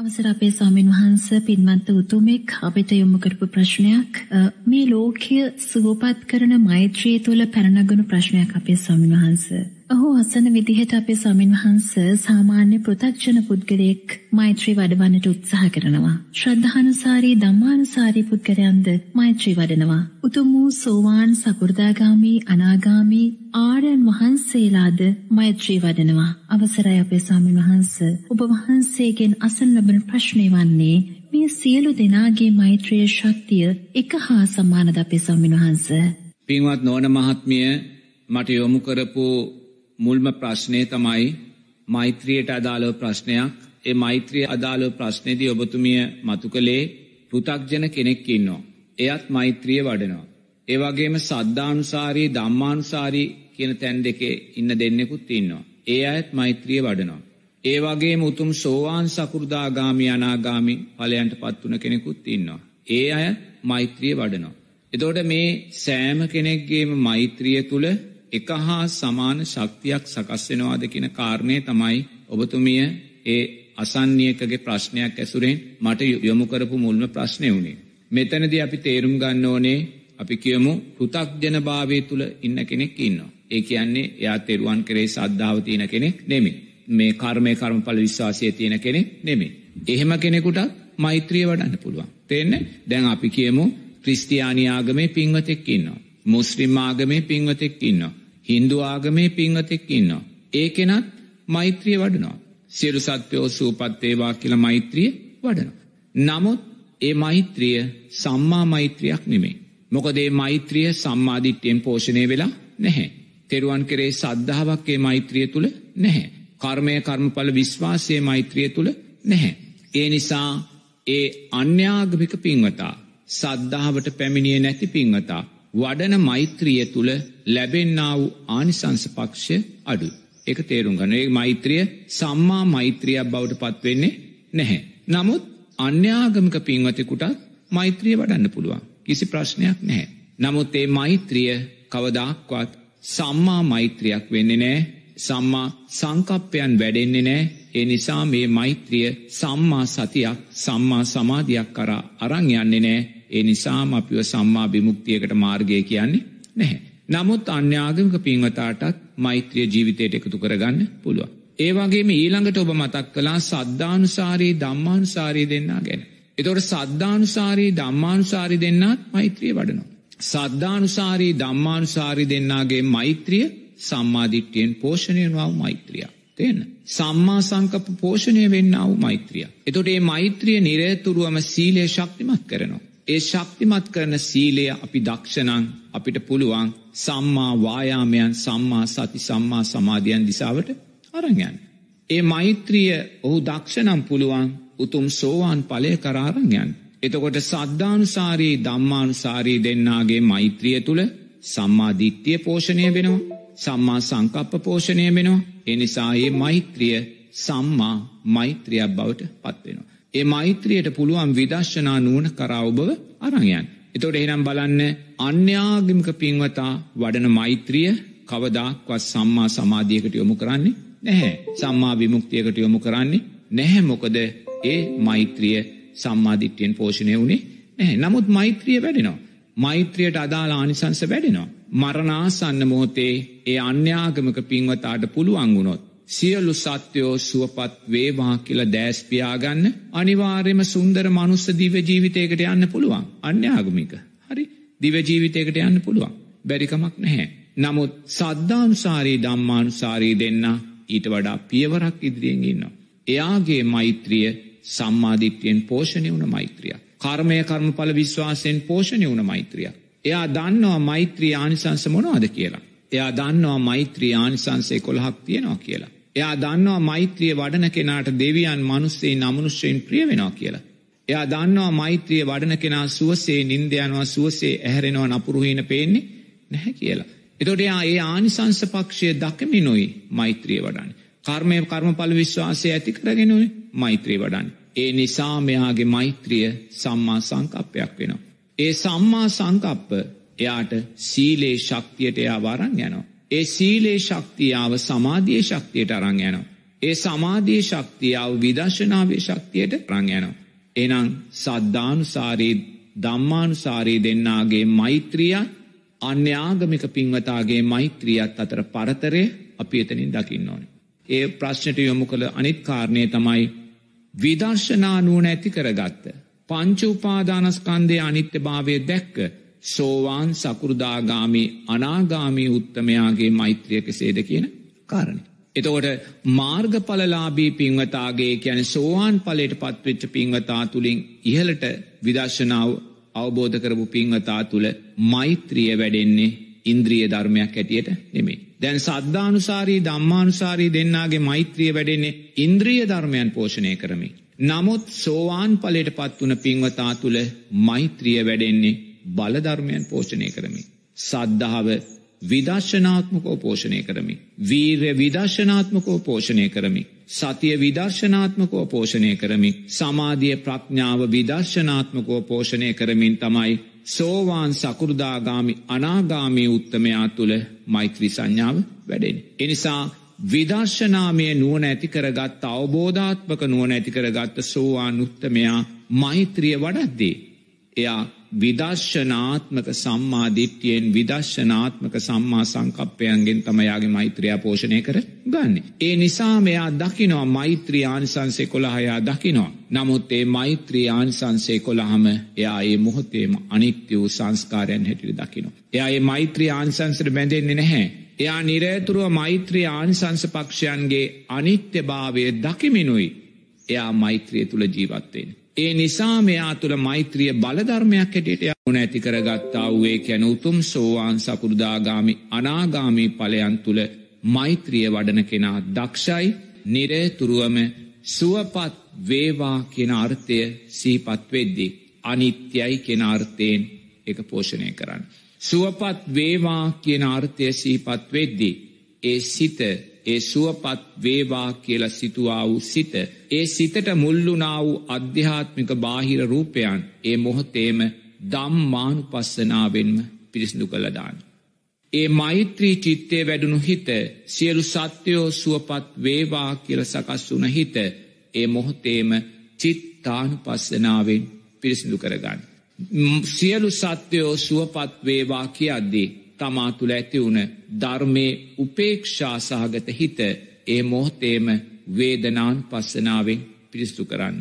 අවසර අපේ ස්වාමීන් වහන්ස පින්වන්ත උතුමෙක් අපිට යොමු කරපු ප්‍රශ්නයක්. මේ ලෝකය සුවපත් කරන මෛත්‍රිය තුළ පැනනගුණු ප්‍රශ්නයක් අපේ ස්වාමීන් වහන්සේ. ඔහු අසන විදිහට අපේ ස්වාමින් වහන්ස සාමාන්‍ය පෘථග්ජන පුද්ගලයෙක් මෛත්‍රී වඩවන්නට උත්සාහ කරනවා. ශ්‍රද්ධානුසාරී ධම්මානුසාරී පුද්ගලයන්ද මෛත්‍රී වඩනවා. උතුම් වූ සෝවාන් සකු르දාගාමි අනාගාමි ආර්යයන් වහන්සේලාද මෛත්‍රී වඩනවා. අවසරයි අපේ ස්වාමින් වහන්ස. ඔබ වහන්සේගෙන් අසන ලබන ප්‍රශ්නේ වන්නේ මේ සියලු දෙනාගේ මෛත්‍රිය ශක්තිය එක හා සමානද අපේ ස්වාමින් වහන්ස. පින්වත් නෝන මහත්මිය මට යොමු කරපු මුල්ම ප්‍රශ්නය තමයි මෛත්‍රියයට අදාළව ප්‍රශ්නයක් ඒ මෛත්‍රිය අදාළව ප්‍රශ්නයේදී ඔබතුමිය මතු කළේ පෘථග්ජන කෙනෙක් ඉන්නවා. එයත් මෛත්‍රිය වඩනවා. ඒ වගේම සද්ධානුසාරී ධම්මානුසාරී කියන තැන් දෙකේ ඉන්න දෙන්නෙකුත් ඉන්නවා. ඒ අයත් මෛත්‍රිය වඩනවා. ඒ වගේම උතුම් සෝවාන් සකෘදාගාමි අනාගාමි ඵලයන්ට පත් වුණ කෙනෙකුත් ඉන්නවා. ඒ අය මෛත්‍රිය වඩනවා. එතකොට මේ සෑම කෙනෙක්ගේම මෛත්‍රිය තුල එක හා සමාන ශක්තියක් සකස් වෙනවාද කියන කාරණය තමයි ඔබතුමිය ඒ අසන්නියකගේ ප්‍රශ්නයක් ඇසුරෙන් මට යොමු කරපු මුල්ම ප්‍රශ්නය වුණේ. මෙතනදී අපි තේරුම් ගන්න ඕනේ අපි කියමු පෘථග්ජන භාවය තුල ඉන්න කෙනෙක් ඉන්නවා. ඒ කියන්නේ එයා තෙරුවන් කරේ සද්ධාව තියෙන කෙනෙක් නෙමෙයි. මේ කර්මය කර්මඵල විශ්වාසය තියෙන කෙනෙක් නෙමෙයි. එහෙම කෙනෙකුට මෛත්‍රිය වඩන්න පුළුවන්. තේන්නේ? දැන් අපි කියමු ක්‍රිස්තියානි ආගමේ පින්වතෙක් ඉන්නවා. මුස්ලිම් ආගමේ පින්වතෙක් ඉන්නවා. හින්දු ආගමේ පින්වතෙක් ඉන්නවා. ඒ කෙනත් මෛත්‍රිය වඩනවා. සියලු සත්වයෝ සූපත් වේවා කියලා මෛත්‍රිය වඩනවා. නමුත් ඒ මෛත්‍රිය සම්මා මෛත්‍රියක් නෙමෙයි. මොකද ඒ මෛත්‍රිය සම්මාදිට්ඨියෙන් පෝෂණය වෙලා නැහැ. තෙරුවන් කෙරේ සද්ධාාවක් ඒ මෛත්‍රිය තුල නැහැ. කර්මය කර්මඵල විශ්වාසයේ මෛත්‍රිය තුල නැහැ. ඒ නිසා ඒ අන්‍යාගමික පින්වතා සද්ධාවට පැමිණිය නැති පින්වතා වඩන මෛත්‍රිය තුළ ලැබෙන්නා වූ ආනිසංස පක්ෂය අඩු. එක තේරුම් ගන්න ඒ මෛත්‍රිය සම්මා මෛත්‍රියක් බවට පත්වෙන්නේ නැහැ. නමුත් අන්‍යාගමික පින්වතෙකුටත් මෛත්‍රිය වඩන්න පුළුවන්. කිසි ප්‍රශ්නයක් නැහැ. නමුත් ඒ මෛත්‍රිය කවදක්වත් සම්මා මෛත්‍රියක් වෙන්නේ නෑ සම්මා සංකප්පයන් වැඩෙන්නේ නෑ ඒ නිසා මේ මෛත්‍රිය සම්මා සතියක් සම්මා සමාධයක් කරා අරං යන්නේ නෑ ඒ නිසාම අපිව සම්මා විමුක්තියකට මාර්ගය කියන්නේ නැහැ. නමුත් අන්‍යාගමික පින්වතාටත් මෛත්‍රිය ජීවිතයට එකතු කරගන්න පුළුවන්. ඒ වගේම ඊළඟට ඔබ මතක් කළා සද්ධානුසාරී ධම්මානුසාරී දෙන්නා ගැන. එතකොට සද්ධානුසාරී ධම්මානුසාරී දෙන්නාත් මෛත්‍රිය වඩනවා. සද්ධානුසාරී ධම්මානුසාරී දෙන්නාගේ මෛත්‍රිය සම්මාධිට්්‍යයෙන් පෝෂණය වව මෛත්‍රිය. තියන්න. සම්මා සංකප පෝෂණය වෙන්න වු මෛත්‍රිය. එතොට ඒ මෛත්‍රිය නිරේතුරුවම සීලේ ශක්තිමත් කරනවා. ඒ ශක්තිමත් කරන සීලය අපි දක්ෂණං අපිට පුළුවන් සම්මා වායාමයන් සම්මා සති සම්මා සමාධියන් දිසාවට අරගයන්. ඒ මෛත්‍රිය ඔහු දක්ෂණම් පුළුවන් උතුම් සෝවාන් පලය කරාරංයන්. එතකොට සද්ධානුසාරී ධම්මානුසාරී දෙන්නාගේ මෛත්‍රිය තුළ සම්මාධිත්‍යය පෝෂණය වෙනවා සම්මා සංකප්ප පෝෂණය වෙනවා එනිසායේ මෛත්‍රිය සම්මා මෛත්‍රියක් බවට පත්වෙනවා. ඒ මෛත්‍රියයට පුළුවන් විදර්ශනා නුවන කරා ඔබව අරංයන්. එතොට එනම් බලන්න අන්‍යාගමික පින්වතා වඩන මෛත්‍රිය කවදක්වත් සම්මා සමාධියකට යොමු කරන්නේ නැහැ. සම්මා විමුක්තියකට යොමු කරන්නේ නැහැ මොකද ඒ මෛත්‍රිය සම්මාධිට්‍යයෙන් පෝෂණය වුණේ නැහැ. නමුත් මෛත්‍රිය වැඩෙනවා. මෛත්‍රියට අදාළ ආනිසංස වැඩෙනවා. මරණාසන්න මොහොතේ ඒ අන්‍යාගමක පින්වතාට පුළුවන් වුණොත් සියලු සත්‍යයෝ සුවපත් වේවා කියල දෑස්පියාගන්න අනිවාර්යම සුන්දර මනුස්ස දිව ජීවිතයකට යන්න පුළුවන් අන්‍යාගමික හරි දිවජීවිතයකට යන්න පුළුවන් බැරිකමක් නැහැ. නමුත් සද්ධානුසාරී ධම්මානුසාරී දෙන්න ඊට වඩා පියවරක් ඉදිරියෙන් ඉන්නවා. එයාගේ මෛත්‍රිය සම්මාධිත්‍යයෙන් පෝෂණය වුණ මෛත්‍රිය. කර්මය කර්මඵල විශ්වාසයෙන් පෝෂණය වුණ මෛත්‍රිය. එයා දන්නවා මෛත්‍රී ආනිසංස මොනවාද කියලා. එයා දන්නවා මෛත්‍රී ආනිසංසය කොළහක් තියෙනවා කියලා. එයා දන්නවා මෛත්‍රිය වඩන කෙනාට දෙවියන් මනුස්සේ නමනුෂ්‍යයෙන් ප්‍රිය වෙනවා කියලා. එයා දන්නවා මෛත්‍රිය වඩන කෙනා සුවසේ නින්දයනවා සුවසේ ඇහැරෙනවා නපුරුහීන පේන්නේ නැහැ කියලා. එතොට එයා ඒ ආනිසංස පක්ෂය දකමිනොයි මෛත්‍රිය වඩන්න. කර්මය කර්මඵල විශ්වාසය ඇති කරගෙනුයි මෛත්‍රී වඩන්න. ඒ නිසා මෙයාගේ මෛත්‍රිය සම්මා සංකප්පයක් වෙනවා. ඒ සම්මා සංකප්ප එයාට සීලේ ශක්තියට එයා වරන් යනවා. ඒ සීලේ ශක්තියාව සමාධිය ශක්තියට අරං යනවා. ඒ සමාධී ශක්තියාව විදර්ශනාවේ ශක්තියට රංයනවා. එනම් සද්ධානුසාරී දම්මානුසාරී දෙන්නාගේ මෛත්‍රිය අන්‍යාගමික පින්වතාගේ මෛත්‍රියත් අතර පරතරය අපි එතනින් දකින්න ඕන. ඒ ප්‍රශ්නයට යොමු කළ අනිත් කාරණය තමයි විදර්ශනා නුවන ඇති කරගත්ත. පංච උපාදානස්කන්දය අනිත්‍ය භාවය දැක්ක සෝවාන් සකෘදාගාමි අනාගාමී උත්තමයාගේ මෛත්‍රියක සේද කියන කාරණය. එතකොට මාර්ගඵලලාබී පින්වතාගේ කියන සෝවාන් පලට පත්වෙච්ච පින්වතා තුළින් ඉහලට විදර්ශනාව අවබෝධ කරපු පින්වතා තුළ මෛත්‍රිය වැඩෙන්නේ ඉන්ද්‍රිය ධර්මයක් හැටියට නෙමේ. දැන් සද්ධානුසාරී ධම්මානුසාරී දෙන්නාගේ මෛත්‍රිය වැඩෙන්නේ ඉන්ද්‍රිය ධර්මයන් පෝෂණය කරමි. නමුත් සෝවාන් පලට පත් වන පින්වතා තුළ මෛත්‍රිය වැඩෙන්නේ බලධර්මයන් පෝෂණය කරමි. සද්ධාව විදර්ශනාත්මකෝ පෝෂණය කරමි. වීර්ය විදර්ශනාත්මකෝ පෝෂණය කරමි. සතිය විදර්ශනාත්මකෝ පෝෂණය කරමි. සමාධිය ප්‍රඥාව විදර්ශනාත්මකෝ පෝෂණය කරමින් තමයි සෝවාන් සකුරුදාගාමි අනාගාමී උත්තමයා තුළ මෛත්‍රී සංඥාව වැඩෙන. එනිසා විදර්ශනාමය නුවන ඇති කරගත් අවබෝධාත්මක නුවන ඇති කරගත්ත සෝවාන් උත්තමයා මෛත්‍රිය වඩද්දේ. එයා විදර්ශනාත්මක සම්මාධිට්්‍යයෙන් විදර්ශනාත්මක සම්මා සංකප්පයන්ගෙන් තමයාගේ මෛත්‍රයා පෝෂණය කර ගන්න. ඒ නිසා මෙයා දකිනවා මෛත්‍රී ආනිසන්සේ කොළහයා දකිනවා. නමුත් ඒ මෛත්‍රී ආනිසන්සේ කොළහම එයා ඒ මොහොතේම අනිත්‍ය වූ සංස්කාරයන් හැටිට දකිනවා. එයා ඒ මෛත්‍රී ආනිසංසට බැඳෙන්නේ නැහැ. එයා නිරේතුරුව මෛත්‍රී ආනිසංස පක්ෂයන්ගේ අනිත්‍ය භාවය දකිමිනුයි එයා මෛත්‍රිය තුළ ජීවත්වෙන්. ඒ නිසා මෙයා තුළ මෛත්‍රිය බලධර්මයක් හැටියට යුණ ඇති කරගත්තා වූේ කැන උතුම් සෝවාන් සකෘදාගාමි අනාගාමී පලයන් තුළ මෛත්‍රිය වඩන කෙනා දක්ෂයි නිරේතුරුවම සුවපත් වේවා කෙන අර්ථය සීපත් වෙද්දී. අනිත්‍යයි කෙන අර්ථයෙන් එක පෝෂණය කරන්න. සුවපත් වේවා කියන අර්ථය සීපත් වෙද්දී. ඒ සිත ඒ සුවපත් වේවා කියල සිතුවා වූ සිත. ඒ සිතට මුල්ලුනා වූ අධ්‍යාත්මික බාහිර රූපයන් ඒ මොහොතේම දම්මානු පස්සනාවෙන්ම පිරිසිදු කළදාන්න. ඒ මෛත්‍රී චිත්තේ වැඩුණු හිත සියලු සත්‍යයෝ සුවපත් වේවා කියල සකස් වුන හිත ඒ මොහොතේම චිත්තානු පස්සනාවෙන් පිරිසිදු කරගන්න. සියලු සත්‍යයෝ සුවපත් වේවා කියද්දී තමා තුළ ඇති වුණ ධර්මය උපේක්ෂා සහගත හිත ඒ මොහොතේම වේදනාන් පස්සනාවෙන් පිරිස්තු කරන්න.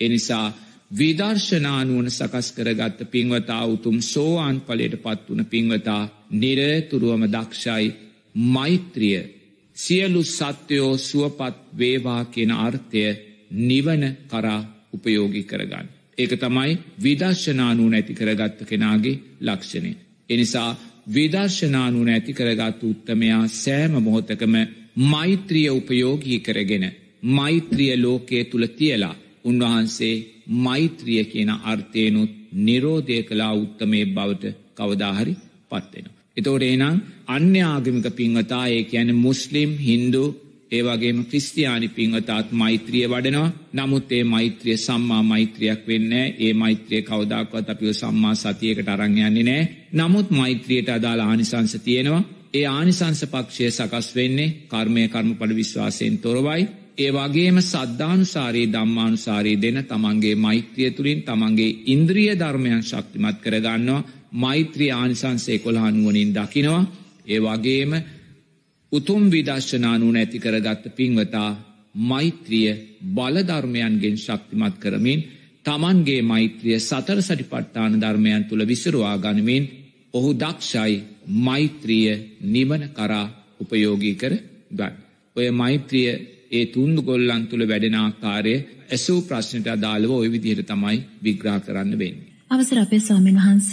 එනිසා විදර්ශනානුවන සකස් කරගත්ත පින්වතා උතුම් සෝවාන් පලට පත් වන පින්වතා නිරතුරුවම දක්ෂයි මෛත්‍රිය සියලු සත්‍යයෝ සුවපත් වේවා කියන අර්ථය නිවන කරා උපයෝගි කරගන්න. ඒක තමයි විදර්ශනානුව නැති කරගත්ත කෙනාගේ ලක්ෂණය. එනිසා විදර්ශනානු නැති කරගත් උත්තමයා සෑම මොහොතකම මෛත්‍රිය උපයෝගී කරගෙන මෛත්‍රිය ලෝකයේ තුළ තියලා උන්වහන්සේ මෛත්‍රිය කියන අර්ථයනුත් නිරෝධය කලා උත්තමේ බවට කවදාහරි පත්වෙන. එතෝට එනම් අන්‍ය ආගමික පින්වතා ඒ කියන මුස්ලිම් හින්දු ඒවගේම ක්‍රිස්තියානි පිංහතාත් මෛත්‍රිය වඩනවා. නමුත් ඒ මෛත්‍රිය සම්මා මෛත්‍රියක් වෙන්න ඒ මෛත්‍රිය කවදක්වත් අපිෝ සම්මා සතියකට අරංයන්නේ නෑ නමුත් මෛත්‍රියයට අදාළ ආනිසංස තියෙනවා. ඒ ආනිසංස පක්ෂය සකස් වෙන්නේ කර්මය කර්මපඩ විශ්වාසයෙන් තොරවයි. ඒ වගේම සද්ධානුසාරී දම්මානුසාරී දෙන තමන්ගේ මෛත්‍රිය තුළින් තමන්ගේ ඉන්ද්‍රිය ධර්මයන් ශක්තිමත් කරගන්නවා. මෛත්‍රී ආනිසංසේ කොළහනුවනින් දකිනවා. ඒ වගේම උතුම් විදර්ශනානු නැති කරගත්ත පින්වතා මෛත්‍රිය බලධර්මයන්ගෙන් ශක්තිමත් කරමින් තමන්ගේ මෛත්‍රිය සතර සටිපට්ඨාන ධර්මයන් තුළ විසරවා ගනිමින් ඔහු දක්ෂයි මෛත්‍රිය නිවන කරා උපයෝගී කර ගන්න. ඔය මෛත්‍රිය ඒ තුන්දු ගොල්ලන් තුළ වැඩෙනාකාරය ඇසූ ප්‍රශ්නට අදාළව ඔය විදිහට තමයි විග්‍රා කරන්න වෙන්නේ. අවසර අපේ ස්වාමීන් වහන්ස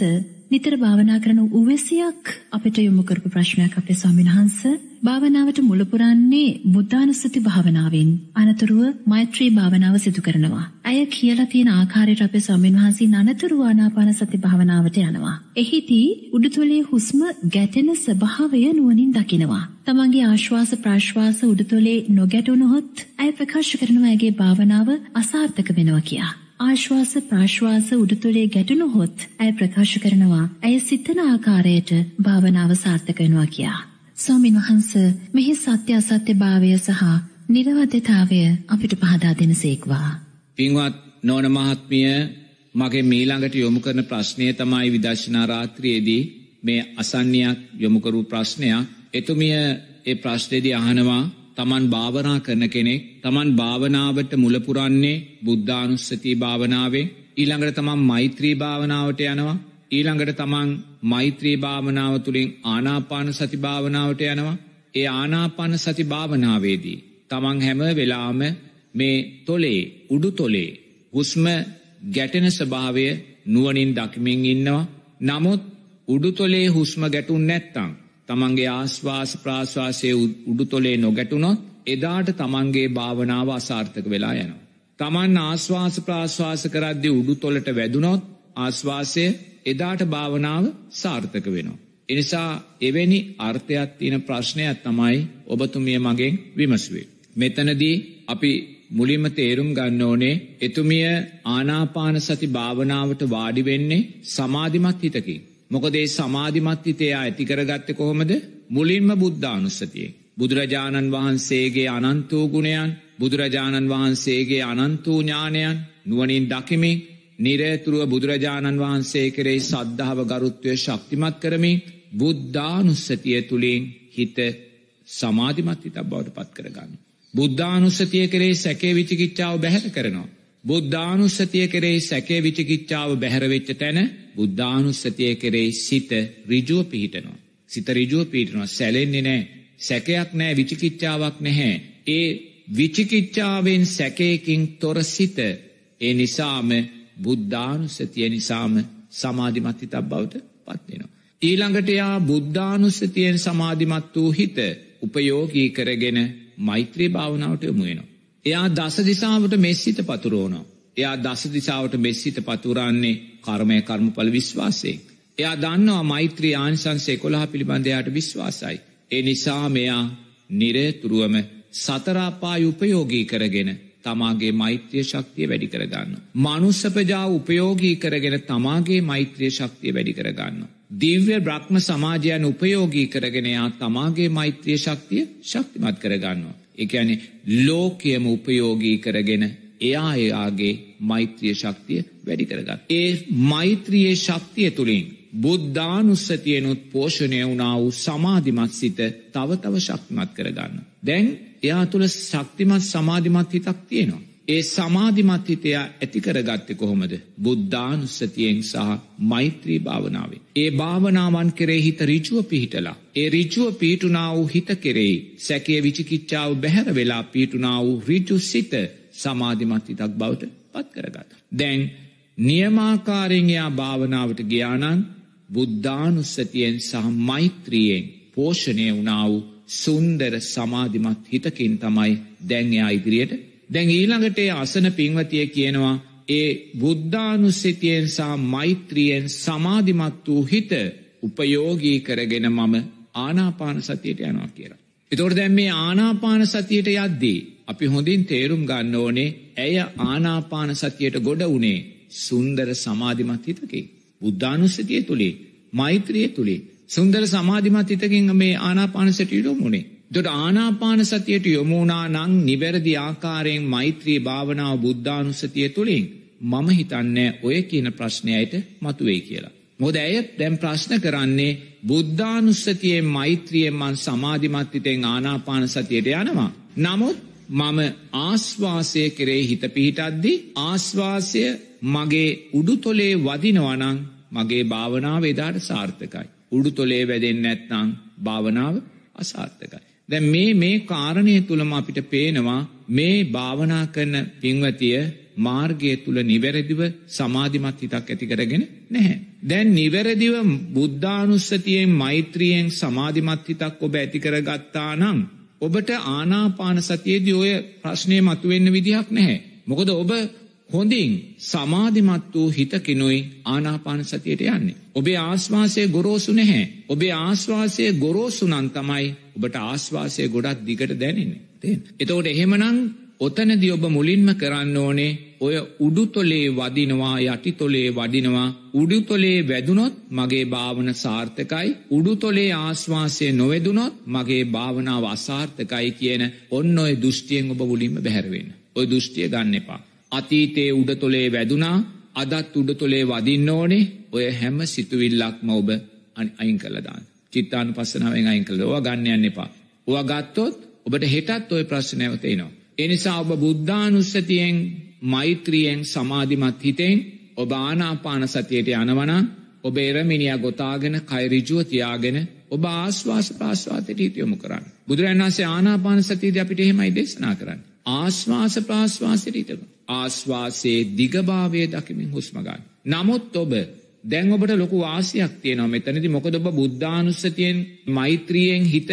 නිතර භාවනා කරන උවැසියක් අපිට යොමු කරපු ප්‍රශ්නයක් අපේ ස්වාමීන් වහන්සේ භාවනාවට මුල පුරන්නේ බුද්ධානුස්සති භාවනාවෙන්. අනතුරුව මෛත්‍රී භාවනාව සිදු කරනවා. අය කියලා තියෙන ආකාරයට අපේ ස්වාමීන් වහන්සේ අනතුරු ආනාපාන සති භාවනාවට යනවා. එහිදී උඩුතොලේ හුස්ම ගැටෙන ස්වභාවය නුවණින් දකිනවා. තමන්ගේ ආශ්වාස ප්‍රාශ්වාස උඩුතොලේ නොගැටුණොත් අය ප්‍රකාශ කරනවා ඇගේ භාවනාව අසාර්ථක වෙනවා කියා. ආශ්වාස ප්‍රාශ්වාස උඩුතොලේ ගැටුණොත් ඇය ප්‍රකාශ කරනවා ඇය සිතන ආකාරයට භාවනාව සාර්ථක වෙනවා කියා. ස්වාමීන් වහන්ස මෙහි සත්‍ය අසත්‍ය භාවය සහ නිරවද්‍යතාවය අපිට පහදා දෙන සේක්වා. පින්වත් නෝන මහත්මිය මගේ මීළඟට යොමු කරන ප්‍රශ්නය තමයි විදර්ශනා රාත්‍රියේදී මේ අසන්නයක් යොමුකරු ප්‍රශ්නයක් එතුමිය ඒ ප්‍රශ්නයේදී අහනවා තමන් භාවනා කරන කෙනෙක් තමන් භාවනාවට මුලපුරන්නේ බුද්ධානුස්සතිී භාවනාවේ ඊළඟට තමන් මෛත්‍රී භාවනාවට යනවා. ඊළඟට තමන් මෛත්‍රී භාවනාව තුළින් ආනාපාන සති භාවනාවට යනවා. ඒ ආනාපාන සති භාවනාවේදී තමන් හැම වෙලාම මේ තොලේ උඩු තොලේ හුස්ම ගැටෙන ස්භාවය නුවනින් දකිමින් ඉන්නවා. නමුත් උඩුතොලේ හුස්ම ගැටුන් නැත්තං තමන්ගේ ආස්වාස ප්‍රාශ්වාසය උඩුතොලේ නොගැටුනොත් එදාට තමන්ගේ භාවනාව අසාර්ථක වෙලා යනවා. තමන් ආස්වාස ප්‍රාශ්වාස කරද්දි උඩු තොලට වැදුනොත් ආස්වාසය එදාට භාවනාව සාර්ථක වෙනවා. එනිසා එවැනි අර්ථයක් තියෙන ප්‍රශ්නයක් තමයි ඔබතුමිය මගෙන් විමසුවේ. මෙතනදී අපි මුලින්ම තේරුම් ගන්න ඕනේ එතුමිය ආනාපාන සති භාවනාවට වාඩිවෙන්නේ සමාධිමත් හිතකින්. මොකදේ සමාධිමත් හිතයා ඇතිකරගත්ත කොහොමද මුලින්ම බුද්ධානුස්සතියේ. බුදුරජාණන් වහන්සේගේ අනන්තූ ගුණයන් බුදුරජාණන් වහන්සේගේ අනන්තූ ඥානයන් නුවනින් දකිමින් නිරේතුරුව බුදුරජාණන් වහන්සේ කරෙයි සද්ධාව ගරුත්වය ශක්තිමත් කරමින් බුද්ධානුස්සතිය තුළින් හිත සමාධිමත් හිතක් බවට පත් කරගන්න. බුද්ධානුස්සතිය කරේ සැකේ විචිකිච්ඡාව බැහැර කරනවා. බුද්ධානුස්සතිය කරේ සැකේ විචිකිච්ඡාව බැහැරවෙච්ච තැන බුද්ධානුස්සතිය කරේ සිත රිජුව පිහිටනවා. සිත රිජුව පිහිටනවා සැලෙන්නේ නෑ සැකයක් නෑ විචිකිච්ඡාවක් නැහැ. ඒ විචිකිච්ඡාවෙන් සැකයකින් තොර සිත ඒ නිසාම බුද්ධානුස්සතිය නිසාම සමාධිමත් හිතක් බවට පත්වෙනවා. ඊළඟට යා බුද්ධානුස්සතියෙන් සමාධිමත් වූ හිත උපයෝගී කරගෙන මෛත්‍රී භාවනාවට යොමුවෙනවා. එයා දස දිසාාවට මෙස්සිත පතුරෝනෝ. එයා දස දිසාාවට මෙස්සිත පතුරන්නේ කර්මය කර්මපල විශ්වාසයෙන්. එයා දන්නවා මෛත්‍රී ආනිසන්සේ කොළහ පිළිබඳයාට විශ්වාසයි. ඒ නිසා මෙයා නිරේතුරුවම සතරාපාය උපයෝගී කරගෙන තමාගේ මෛත්‍රිය ශක්තිය වැඩි කරගන්න. මනුස්සපජා උපයෝගී කරගෙන තමාගේ මෛත්‍රිය ශක්තිය වැඩි කරගන්න. දිව්‍ය බ්‍රහ්ම සමාජයන් උපයෝගී කරගෙනයා තමාගේ මෛත්‍රිය ශක්තිය ශක්තිමත් කරගන්නවා. එකැනෙ ලෝකයම උපයෝගී කරගෙන එයා එයාගේ මෛත්‍රිය ශක්තිය වැඩි කරගත්. ඒ මෛත්‍රියයේ ශක්තිය තුළින් බුද්ධානුස්සතියනුත් පෝෂණය වුණා වූ සමාධිමත් සිත තව තව ශක්තිමත් කරගන්න. දැන් එයා තුළ ශක්තිමත් සමාධිමත් හිතක් තියෙනවා. ඒ සමාධිමත් හිතයා ඇතිකරගත්ත කොහොමද බුද්ධානුස්සතියෙන් සහ මෛත්‍රී භාවනාවේ. ඒ භාවනාවන් කරේ හිත රිචුව පිහිටලා. ඒ රිචුව පීටුනා වූ හිත කෙරෙයි සැකේ විචිකිච්ඡාව බැහැර වෙලා පීටුනා වූ රිචු සිත සමාධිමත් හිතක් බවට පත් කරගත. දැන් නියමාකාරයෙන් එයා භාවනාවට ගියානන් බුද්ධානුස්සතියෙන් සහ මෛත්‍රියෙන් පෝෂණය වුණා වූ සුන්දර සමාධිමත් හිතකින් තමයි දැන්යා ඉදිරියට දැන් ඊළඟට අසන පින්වතිය කියනවා ඒ බුද්ධානුස්සතියෙන් සහ මෛත්‍රියෙන් සමාධිමත් වූ හිත උපයෝගී කරගෙන මම ආනාපාන සතියට යනවා කියලා. එතොට දැම් මේ ආනාපාන සතියට යද්දී. අපි හොඳින් තේරුම් ගන්න ඕනේ ඇය ආනාපාන සතියට ගොඩ වනේ සුන්දර සමාධිමත් හිතකි. බුද්ධානුස්සතිය තුළේ මෛත්‍රිය තුළේ සුන්දර සමාධිමත් හිතකින් මේ ආනාපානසට ඉඩම් වුණේ දොට ආනාපාන සතියට යොමුණනා නං නිවැරදි ආකාරයෙන් මෛත්‍රී භාවනාව බුද්ධානුස්සතිය තුළින් මම හිතන්නේ ඔය කියන ප්‍රශ්නයට මතුවේ කියලා. මොද ඇය දැම් ප්‍රශ්න කරන්නේ බුද්ධානුස්සතියෙන් මෛත්‍රියෙන් මන් සමාධිමත්තිතෙන් ආනාපාන සතියට යනවා. නමුත් මම ආස්වාසය කරේ හිත පිහිටද්දි ආස්වාසය මගේ උඩුතොලේ වදිනවනං මගේ භාවනාව එදාට සාර්ථකයි. උඩුතොලේ වැදෙන් නැත්නං භාවනාව අසාර්ථකයි. දැ මේ මේ කාරණය තුළම අපිට පේනවා මේ භාවනා කරන පින්වතිය මාර්ගය තුළ නිවැරදිව සමාධිමත් හිතක් ඇති කරගෙන නැහැ. දැන් නිවැරදිව බුද්ධානුස්සතියෙන් මෛත්‍රියෙන් සමාධිමත් හිතක් ඔබ ඇතිකර ගත්තා නං. ඔබට ආනාපාන සතියේදී ඔය ප්‍රශ්නය මතුවෙන්න විදිහක් නැහැ. මොකද ඔබ හොඳින් සමාධිමත් වූ හිතකිනුයි ආනාපාන සතියට යන්නේ. ඔබේ ආශ්වාසය ගොරෝසු නැහැ. ඔබේ ආශ්වාසය ගොරෝසුනන් තමයි ඔබට ආශ්වාසය ගොඩක් දිගට දැනෙන්නේ. එතවට එහෙමනං ඔතනදි ඔබ මුලින්ම කරන්න ඕනේ ඔය උඩුතොලේ වදිනවා යටිතොලේ වඩිනවා උඩුතොලේ වැදුනොත් මගේ භාවන සාර්ථකයි උඩුතොලේ ආශ්වාසය නොවෙදුනොත් මගේ භාවනාව අසාර්ථකයි කියන ඔන්න ඔය දෘෂ්ටියෙන් ඔබ මුලින්ම බැහැරවෙන්න. ඔය දෘෂ්ටිය ගන්න එපා. අතීතයේ උඩතොලේ වැදුනා අදත් උඩතොලේ වදින්න ඕනේ ඔය හැම සිතුවිල්ලක්ම ඔබ අයින් කළදාන්න. චිත්තානු පස්සනාවෙන් අයින් කළ ඕ ගන්න යන්න එපා. ඕ ගත්තොත් ඔබට හෙටත් ඔය ප්‍රශ්නයවතේනවා. එනිසා ඔබ බුද්ධානුස්සතියෙන් මෛත්‍රියෙන් සමාධිමත් හිතෙන් ඔබ ආනාපාන සතියට යනවනා ඔබ එරමිනිිය ගොතාගෙන කයිරිජුව තියාගෙන ඔබ ආශ්වාස ප්‍රාශ්වාතයට හිතයොමු කරන්න. බුදුරන් වන්සේ ආනාපාන සතියද අපිට එහෙමයි දේශනා කරන්න. ආශ්වාස ප්‍රාශ්වාසයට හිතක. ආශ්වාසයේ දිගභාවය දකිමින් හුස්මගන්න. නමුත් ඔබ දැන් ඔබට ලොකු වාසියක් තියෙනවා මෙතනති මොකද ඔබ බුද්ධානුස්සතියෙන් මෛත්‍රියෙන් හිත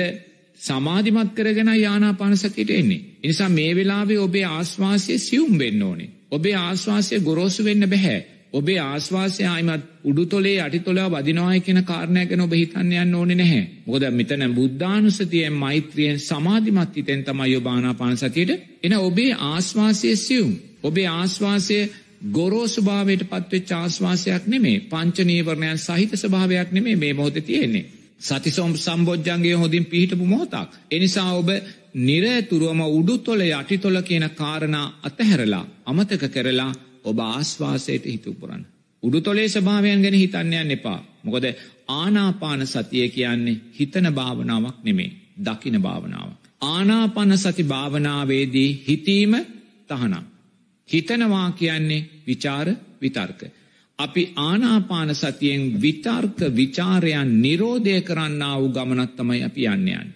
සමාධිමත් කරගෙන යානාපාන සතියට එන්නේ. එනිසා මේ වෙලාවේ ඔබේ ආශ්වාසය සියුම් වෙන්න ඕනේ. ඔබේ ආශ්වාසය ගොරෝසු වෙන්න බැහැ. ඔබේ ආශ්වාසය අයිමත් උඩුතොලේ අටිතොලා වදිනවාය කියෙන කාරණය ගැන ඔබ හිතන්න යන්න ඕනේ නැහැ. මොකද මෙතන බුද්ධානුසතියෙන් මෛත්‍රියෙන් සමාධිමත් හිතෙන් තමයි ඔබානාපාන සතියට එන ඔබේ ආශ්වාසය සියුම්. ඔබේ ආශ්වාසය ගොරෝසු භාවයට පත්වෙච්ච ආශ්වාසයක් නෙමේ පංචනීවරණයන් සහිත ස්භාවයක් නෙමේ මේ මොහොත තියෙන්නේ. සතිසොම් සම්බෝජ්ජන්ගේ හොඳින් පිහිටපු මොහොතක්. එනිසා ඔබ නිරෑතුරුවම උඩුතොල යටිතොල කියන කාරණා අතහැරලා අමතක කරලා ඔබ ආශ්වාසයට හිතුපුරන්. උඩුතොලේ ස්භාවයන් ගැන හිතන්නයන් එපා. මොකද ආනාපාන සතිය කියන්නේ හිතන භාවනාවක් නෙමේ දකින භාවනාව. ආනාපන සති භාවනාවේදී හිතීම තහනම්. හිතනවා කියන්නේ විචාර විතර්ක. අපි ආනාපාන සතියෙන් විතර්ක විචාරයන් නිරෝධය කරන්න වූ ගමනත් තමයි අපි යන්නයන්.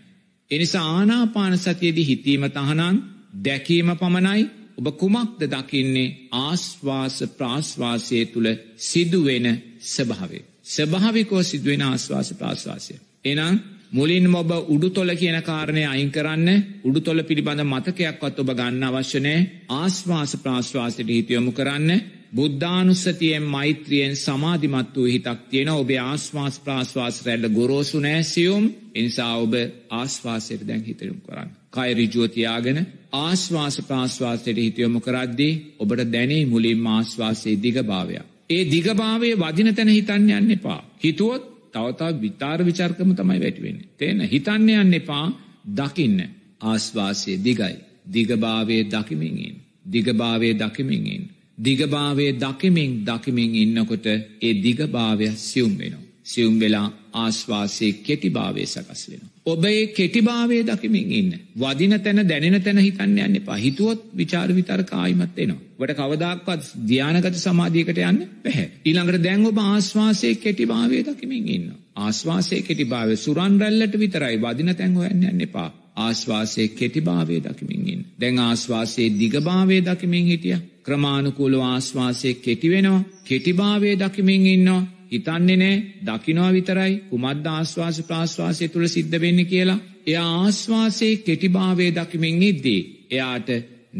එනිසා ආනාපාන සතියේදී හිතීම තහනන් දැකීම පමණයි ඔබ කුමක්ද දකින්නේ ආශ්වාස ප්‍රාශ්වාසය තුළ සිදුවෙන ස්භාවේ. ස්භාවිකෝ සිදුවෙන ආශ්වාස ප්‍රාශ්වාසය. එනම් මුලින් ඔබ උඩුතොල කියන කාරණය අයින් කරන්න උඩුතොල පිළිබඳ මතකයක්වත් ඔබ ගන්න අවශ්‍යනෑ ආශ්වාස ප්‍රාශ්වාසයට හිතියොමු කරන්න බුද්ධානුස්සතියෙන් මෛත්‍රියෙන් සමාධිමත් වූ හිතක් තියෙන ඔබේ ආශ්වාස් ප්‍රාශ්වාස රැල්ල ගොරෝසු නෑසියුම් එනිසා ඔබ ආශ්වාසයට දැන් හිතරුම් කරන්න. කයිරිජුවතියාගෙන ආශ්වාස ප්‍රාශ්වාසයට හිතයොමු කරද්දී ඔබට දැනේ මුලින් ආශ්වාසයේ දිගභාවයක්. ඒ දිගභාවය වදින තැන හිතන්න යන්න එපා. හිතුවොත් තවතා විතාර විචර්කම තමයි වැටිවෙන්නේ. තේන හිතන්න යන්න එපා දකින්න ආශ්වාසය දිගයි. දිගභාවය දකිමින්ින්. දිගභාවය දකිමින්ින්. දිගභාවය දකිමින් දකිමින් ඉන්නකොට ඒ දිගභාවය සියුම් වෙනවා. සියුම් වෙලා ආශ්වාසයේ කෙටිභාවය සකස් වෙන. ඔබ ඒ කෙටිභාවය දකිමින් ඉන්න. වදින තැන දැනෙන තැන හිතන්න යන්න එපා හිතුවොත් විචාර විතර කායිමත් එනවා. වට කවදක්වත් ධ්‍යානගත සමාධියකට යන්න පැහැ. ඊළඟට දැන් ඔබ ආශ්වාසය කෙටිභාවය දකිමින් ඉන්න. ආශ්වාසය කෙටිභාවය සුරන් රැල්ලට විතරයි වදින තැන් හොයන්න යන්න එපා. ආශ්වාසයේ කෙටිභාවය දකිමින්ගින්. දැන් ආශ්වාසයේ දිගභාවය දකිමින් හිටිය. ක්‍රමාණුකූලු ආශ්වාසය කෙටිවෙනවා කෙටිභාවය දකිමින් ඉන්නවා හිතන්නේ නෑ දකිනවා විතරයි කුමද්ද ආශ්වාස ප්‍රාශ්වාසය තුළ සිද්ධ වෙන්න කියලා. එය ආශ්වාසයේ කෙටිභාවය දකිමින් ඉද්දී. එයාට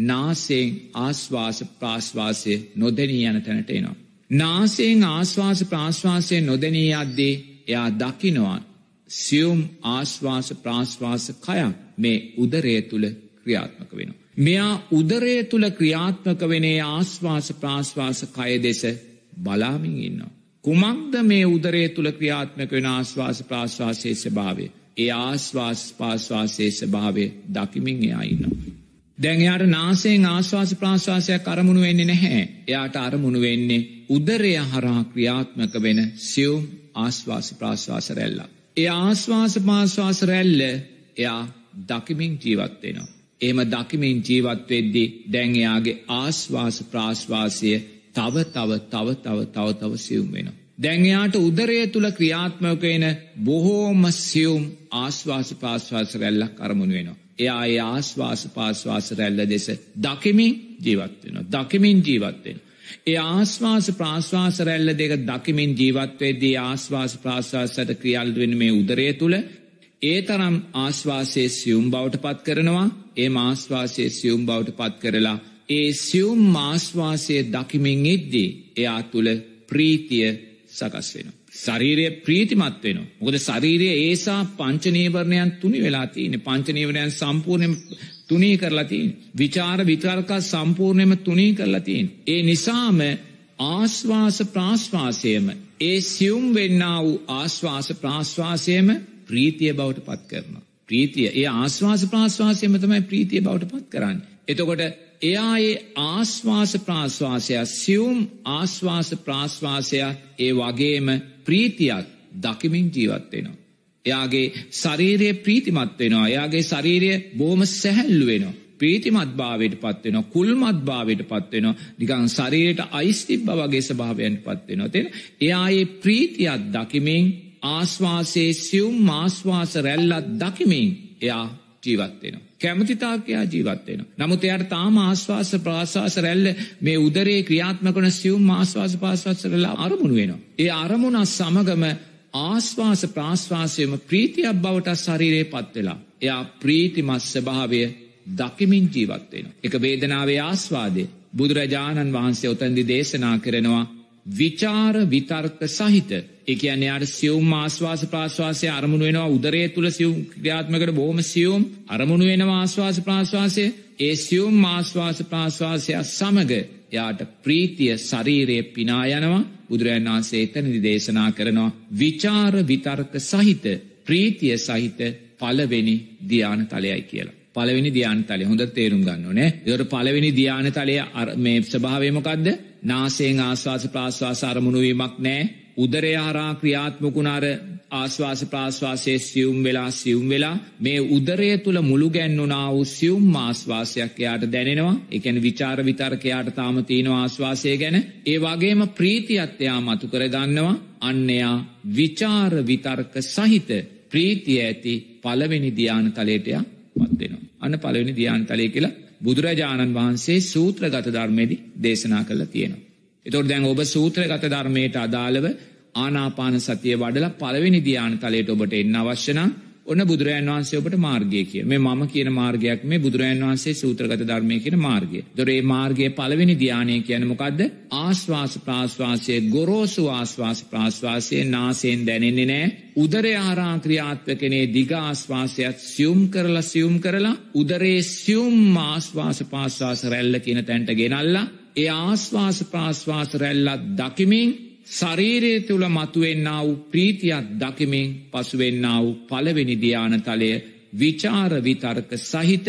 නාසයෙන් ආශ්වාස ප්‍රාශ්වාසය නොදැනී යන තැනට එනවා. නාසයෙන් ආශ්වාස ප්‍රාශ්වාසය නොදැනී අද්දේ එයා දකිනවා සියුම් ආශ්වාස ප්‍රාශ්වාස කයක් මේ උදරය තුළ ක්‍රියාත්මක වෙනවා. මෙයා උදරය තුළ ක්‍රියාත්මක වනේ ආශ්වාස ප්‍රාශ්වාස කය දෙස බලාමින් ඉන්නවා. කුමක්ද මේ උදරය තුළ ක්‍රියාත්මක වෙන ආශ්වාස ප්‍රාශ්වාසයේ ස්භාවේ. ඒ ආශ්වාස් පාශ්වාසයේ ස්භාවේ දකිමින් එයා ඉන්නවා. දැන් එයාට නාසයෙන් ආශ්වාස ප්‍රාශ්වාසයක් අරමුණු වෙන්නේ නැහැ. එයාට අරමුණු වෙන්නේ උදරය හරහා ක්‍රියාත්මක වෙන සියුම් ආශ්වාස ප්‍රාශ්වාස රැල්ලක්. ඒ ආශ්වාස පාශ්වාස රැල්ල එයා දකිමින් ජීවත්වෙනවා. එම දකිමින් ජීවත්වෙද්දි දැන් එයාගේ ආශ්වාස ප්‍රාශ්වාසය තව තව තව තව තව තව සියුම් වෙන. දැන්යාට උදරය තුළ ක්‍රියාත්මකයන බොහෝම සියුම් ආශ්වාස පාශ්වාස රැල්ලක් අරමුණ වෙනවා. එයා ඒ ආශ්වාස පාශ්වාස රැල්ල දෙස දකිමින් ජීවත්වෙන. දකිමින් ජීවත්වෙන. ඒ ආශ්වාස ප්‍රාශ්වාස රැල්ල දෙක දකිමින් ජීවත්වේදී ආශ්වාස ප්‍රාශ්වාසයට ක්‍රියල් වෙන මේ උදරය තුළ ඒ තරම් ආශ්වාසයේ සියුම් බවට පත් කරනවා ඒ ආශ්වාසයේ සියුම් බවට පත් කරලා ඒ සියුම් මාශ්වාසය දකිමින් එද්දී එයා තුළ ප්‍රීතිය සකස් වෙන. ශරීරය ප්‍රීතිමත් වෙන. මොකද ශරීරය ඒසා පංචනීවරණයන් තුනි වෙලා තියන පංචනීවරයන් සම්පූර්ණය තුනී කරලා තියෙන. විචාර විතර්ක සම්පූර්ණයම තුනී කරලා තියෙන. ඒ නිසාම ආශ්වාස ප්‍රාශ්වාසයම ඒ සියුම් වෙන්නා වූ ආශ්වාස ප්‍රාශ්වාසයම ප්‍රීතිය බවට පත් කරනවා. ප්‍රීතිය ඒ ආශ්වාස ප්‍රාශ්වාසයම තමයි ප්‍රීතිය බවට පත් කරන්න. එතකොට එයායේ ආශ්වාස ප්‍රාශ්වාසයක් සියුම් ආශ්වාස ප්‍රාශ්වාසයක් ඒ වගේම ප්‍රීතියක් දකිමින් ජීවත්වෙනවා. එයාගේ ශරීරය ප්‍රීතිමත් වෙනවා එයාගේ ශරීරය බෝම සැහැල්ලු වෙනවා. ප්‍රීතිමත් භාවයට පත්වෙන කුල්මත් භාවයට පත්වෙන නිකං ශරීරයට අයිස්තිබ්බ වගේ ස්භාවයන් පත්වෙනවා තියෙන එයායේ ප්‍රීතියක් දකිමින් ආශ්වාසේ සියුම් ආශ්වාස රැල්ලත් දකිමින් එයා ජීවත්වෙනවා. කැමතිතාකයා ජීවත්වෙන. නමුත් එයට තාම ආශ්වාස ප්‍රාශවාස රැල්ල මේ උදරේ ක්‍රියාත්මකන සියුම් ආශ්වාස පාශවාසරලා අරමුණු වෙනවා. ඒ අරමුණත් සමගම ආශ්වාස ප්‍රාශ්වාසයම ප්‍රීතියක් බවට ශරීරයේ පත්වෙලා. එයා ප්‍රීතිමත් ස්භාවය දකිමින් ජීවත්වෙන. එක වේදනාවේ ආස්වාදය බුදුරජාණන් වහන්සේ ඔතැන්දි දේශනා කරනවා විචාර විතර්ක සහිත එකයන් යාට සියවම් ආස්වාස ප්‍රාශ්වාසය අරමුණු වෙනවා උදරය තුළ සියුම් ක්‍රියාත්මකට බොහම සියවම් අරමුණු වෙනවා ආස්වාස ප්‍රාශ්වාසය ඒ සියුම් ආස්වාස ප්‍රාශ්වාසයක් සමග යාට ප්‍රීතිය ශරීරයේ පිනා යනවා බුදුරජන් වහන්සේ එතනදි දේශනා කරනවා විචාර විතර්ක සහිත ප්‍රීතිය සහිත පලවෙනි ධ්‍යාන තලයයි කියලා. පළවෙනි ධ්‍යාන තලය හොඳ තේරුම් ගන්න ඕනේ. ඒකට පළවෙනි ධ්‍යාන තලය මේ ස්වභාවය මොකද්ද? නාසයෙන් ආස්වාස ප්‍රාස්වාස අරමුණු වීමක් නැහැ. උදරය හරහා ක්‍රියාත්මකුණ අර ආශ්වාස ප්‍රාශ්වාසයේ සියුම් වෙලා සියුම් වෙලා මේ උදරය තුළ මුළු ගැන්නුනා වූ සියුම් ආශ්වාසයක් එයාට දැනෙනවා. ඒ කියන්නේ විචාර විතර්ක එයාට තාම තියෙනවා ආශ්වාසය ගැන. ඒ වගේම ප්‍රීතියත් එයා මතු කර ගන්නවා. අන්න එයා විචාර විතර්ක සහිත ප්‍රීතිය ඇති පළවෙනි ධ්‍යාන තලයට එයා පත් වෙනවා. අන්න පළවෙනි ධ්‍යාන තලය කියලා බුදුරජාණන් වහන්සේ සූත්‍රගත ධර්මයේදී දේශනා කළා තියෙනවා. එතකොට දැන් ඔබ සූත්‍රගත ධර්මයට අදාළව ආනාපාන සතිය වඩලා පළවෙනි ධ්‍යාන තලයට ඔබට එන්න අවශ්‍ය නම් ඔන්න බුදුරජාන් වහන්සේ ඔබට මාර්ගය කිය. මේ මම කියන මාර්ගයක් මේ බුදුරජාන් වහන්සේ සූත්‍රගත ධර්මය කියන මාර්ගය. දොර ඒ මාර්ගයේ පළවෙනි ධ්‍යානය කියන්නේ මොකද්ද? ආශ්වාස ප්‍රාශ්වාසයේ ගොරෝසු ආශ්වාස ප්‍රාශ්වාසයේ නාසයෙන් දැනෙන්නේ නැහැ. උදරය හරහා ක්‍රියාත්මකනේ දිග ආශ්වාසයත් සියුම් කරලා සියුම් කරලා උදරයේ සියුම් ආශ්වාස ප්‍රාශ්වාස රැල්ල කියන තැනට ගෙනල්ලා ඒ ආශ්වාස ප්‍රාශ්වාස රැල්ලත් දකිමින් ශරීරය තුළ මතුවෙන්න වූ ප්‍රීතියක් දකිමින් පසුවෙන්න වූ පළවෙනි ධ්‍යාන තලය විචාර විතර්ක සහිත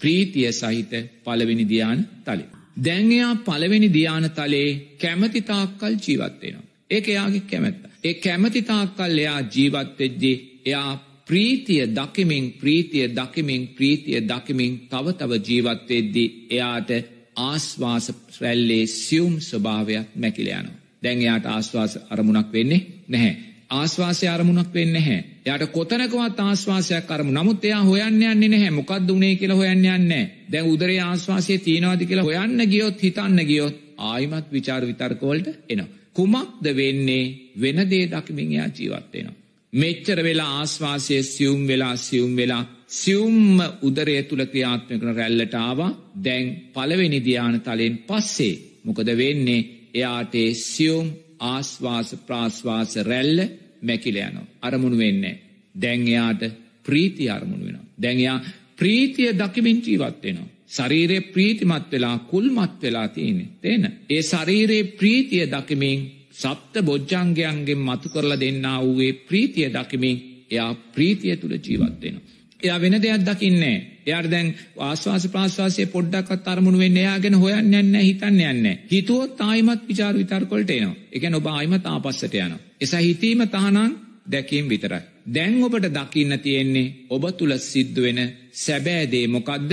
ප්‍රීතිය සහිත පළවෙනි ධ්‍යාන තලය. දැන්යා පළවෙනි ධ්‍යාන තලයේ කැමති තාක්කල් ජීවත්වෙනවා. ඒක එයාගේ කැමැත්ත. ඒ කැමති තාක්කල් එයා ජීවත්වෙද්දි එයා ප්‍රීතිය දකිමින් ප්‍රීතිය දකිමින් ප්‍රීතිය දකිමින් තව තව ජීවත්වෙද්දි එයාට ආස්වාස රැල්ලේ සියුම් ස්වභාවයක් මැකිලයනවා. දැන් එයාට ආශ්වාස අරමුණක් වෙන්නේ නැහැ. ආශ්වාසය අරමුණක් වෙන්නේ නැහැ. එයාට කොතනකවත් ආශ්වාසයක් අරමුණ. නමුත් එයා හොයන්න යන්නේ නැහැ. මොකක්ද උනේ කියලා හොයන්න යන්නේ නැහැ. දැන් උදරයේ ආශ්වාසය තියෙනවද කියලා හොයන්න ගියොත් හිතන්න ගියොත් ආයිමත් ਵਿਚාර විතර්ක වලට එනවා. කුමක්ද වෙන්නේ වෙන දේ දකිමින් එයා ජීවත් වෙනවා. මෙච්චර වෙලා ආශ්වාසය සියුම් වෙලා සියුම් වෙලා සියුම්ම උදරය තුල ක්‍රියාත්මක කරන රැල්ලට ආවා. දැන් පළවෙනි ධ්‍යාන තලෙන් පස්සේ මොකද වෙන්නේ? එයාටේ සියුම් ආස්වාස ප්‍රාශ්වාස රැල්ල මැකිලයනවා. අරමුණු වෙන්නේ. දැන් එයාට ප්‍රීති අරමුණු වෙනවා. දැන් එයා ප්‍රීතිය දකිමින් ජීවත් වෙනවා. ශරීරයේ ප්‍රීතිමත් වෙලා කුල්මත් වෙලා තියෙන්නේ. තේන. ඒ ශරීරයේ ප්‍රීතිය දකිමින් සප්ත බොජ්ජංගයන්ගෙන් මතු කරලා දෙන්නා වූ ප්‍රීතිය දකිමින් එයා ප්‍රීතිය තුල ජීවත් වෙනවා. එයා වෙන දෙයක් දකින්නේ එයාට දැන් ආස්වාස ප්‍රාශ්වාසයේ පොඩ්ඩක්වත් අරමුණු වෙන්නේ එයා ගැන හොයන්න යන්නේ නැහැ හිතන්න යන්නේ නැහැ. හිතුවොත් ආයිමත් ਵਿਚාර විතර්ක වලට එනවා. ඒ කියන්නේ ඔබ ආයිමත් ආපස්සට යනවා. එසා හිතීම තහනම් දැකීම විතරයි. දැන් ඔබට දකින්න තියෙන්නේ ඔබ තුල සිද්ධ වෙන සැබෑ දේ මොකද්ද?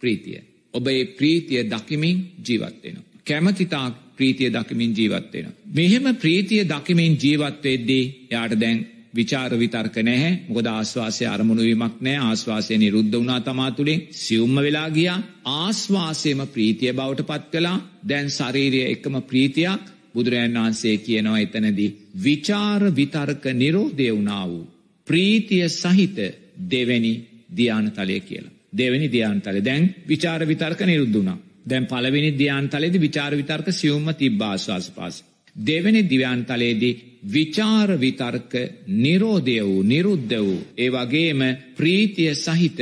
ප්‍රීතිය. ඔබ ඒ ප්‍රීතිය දකිමින් ජීවත් වෙනවා. කැමැතිතාක් ප්‍රීතිය දකිමින් ජීවත් වෙනවා. මෙහෙම ප්‍රීතිය දකිමින් ජීවත් වෙද්දී යාට දැන් විචාර විතර්ක නැහැ. මොකද ආශ්වාසය අරමුණු වීමක් නැහැ. ආශ්වාසය නිරුද්ධ වුණා තමා තුළින්. සියුම්ම වෙලා ගියා. ආශ්වාසයම ප්‍රීතිය බවට පත් කළා. දැන් ශරීරය එකම ප්‍රීතියක්. බුදුරජාණන් වහන්සේ කියනවා එතනදී විචාර විතර්ක නිරෝධය වුණා වූ ප්‍රීතිය සහිත දෙවැනි ධ්‍යාන තලය කියලා. දෙවැනි ධ්‍යාන තලය දැන් විචාර විතර්ක නිරුද්ධ වුණා. දැන් පළවෙනි ධ්‍යාන තලයේදී විචාර විතර්ක සියුම්ම තිබ්බා ආශ්වාස පාස. දෙවැනි දිව්‍යාන් තලයේදී විචාර විතර්ක නිරෝධය වූ නිරුද්ධ වූ ඒ වගේම ප්‍රීතිය සහිත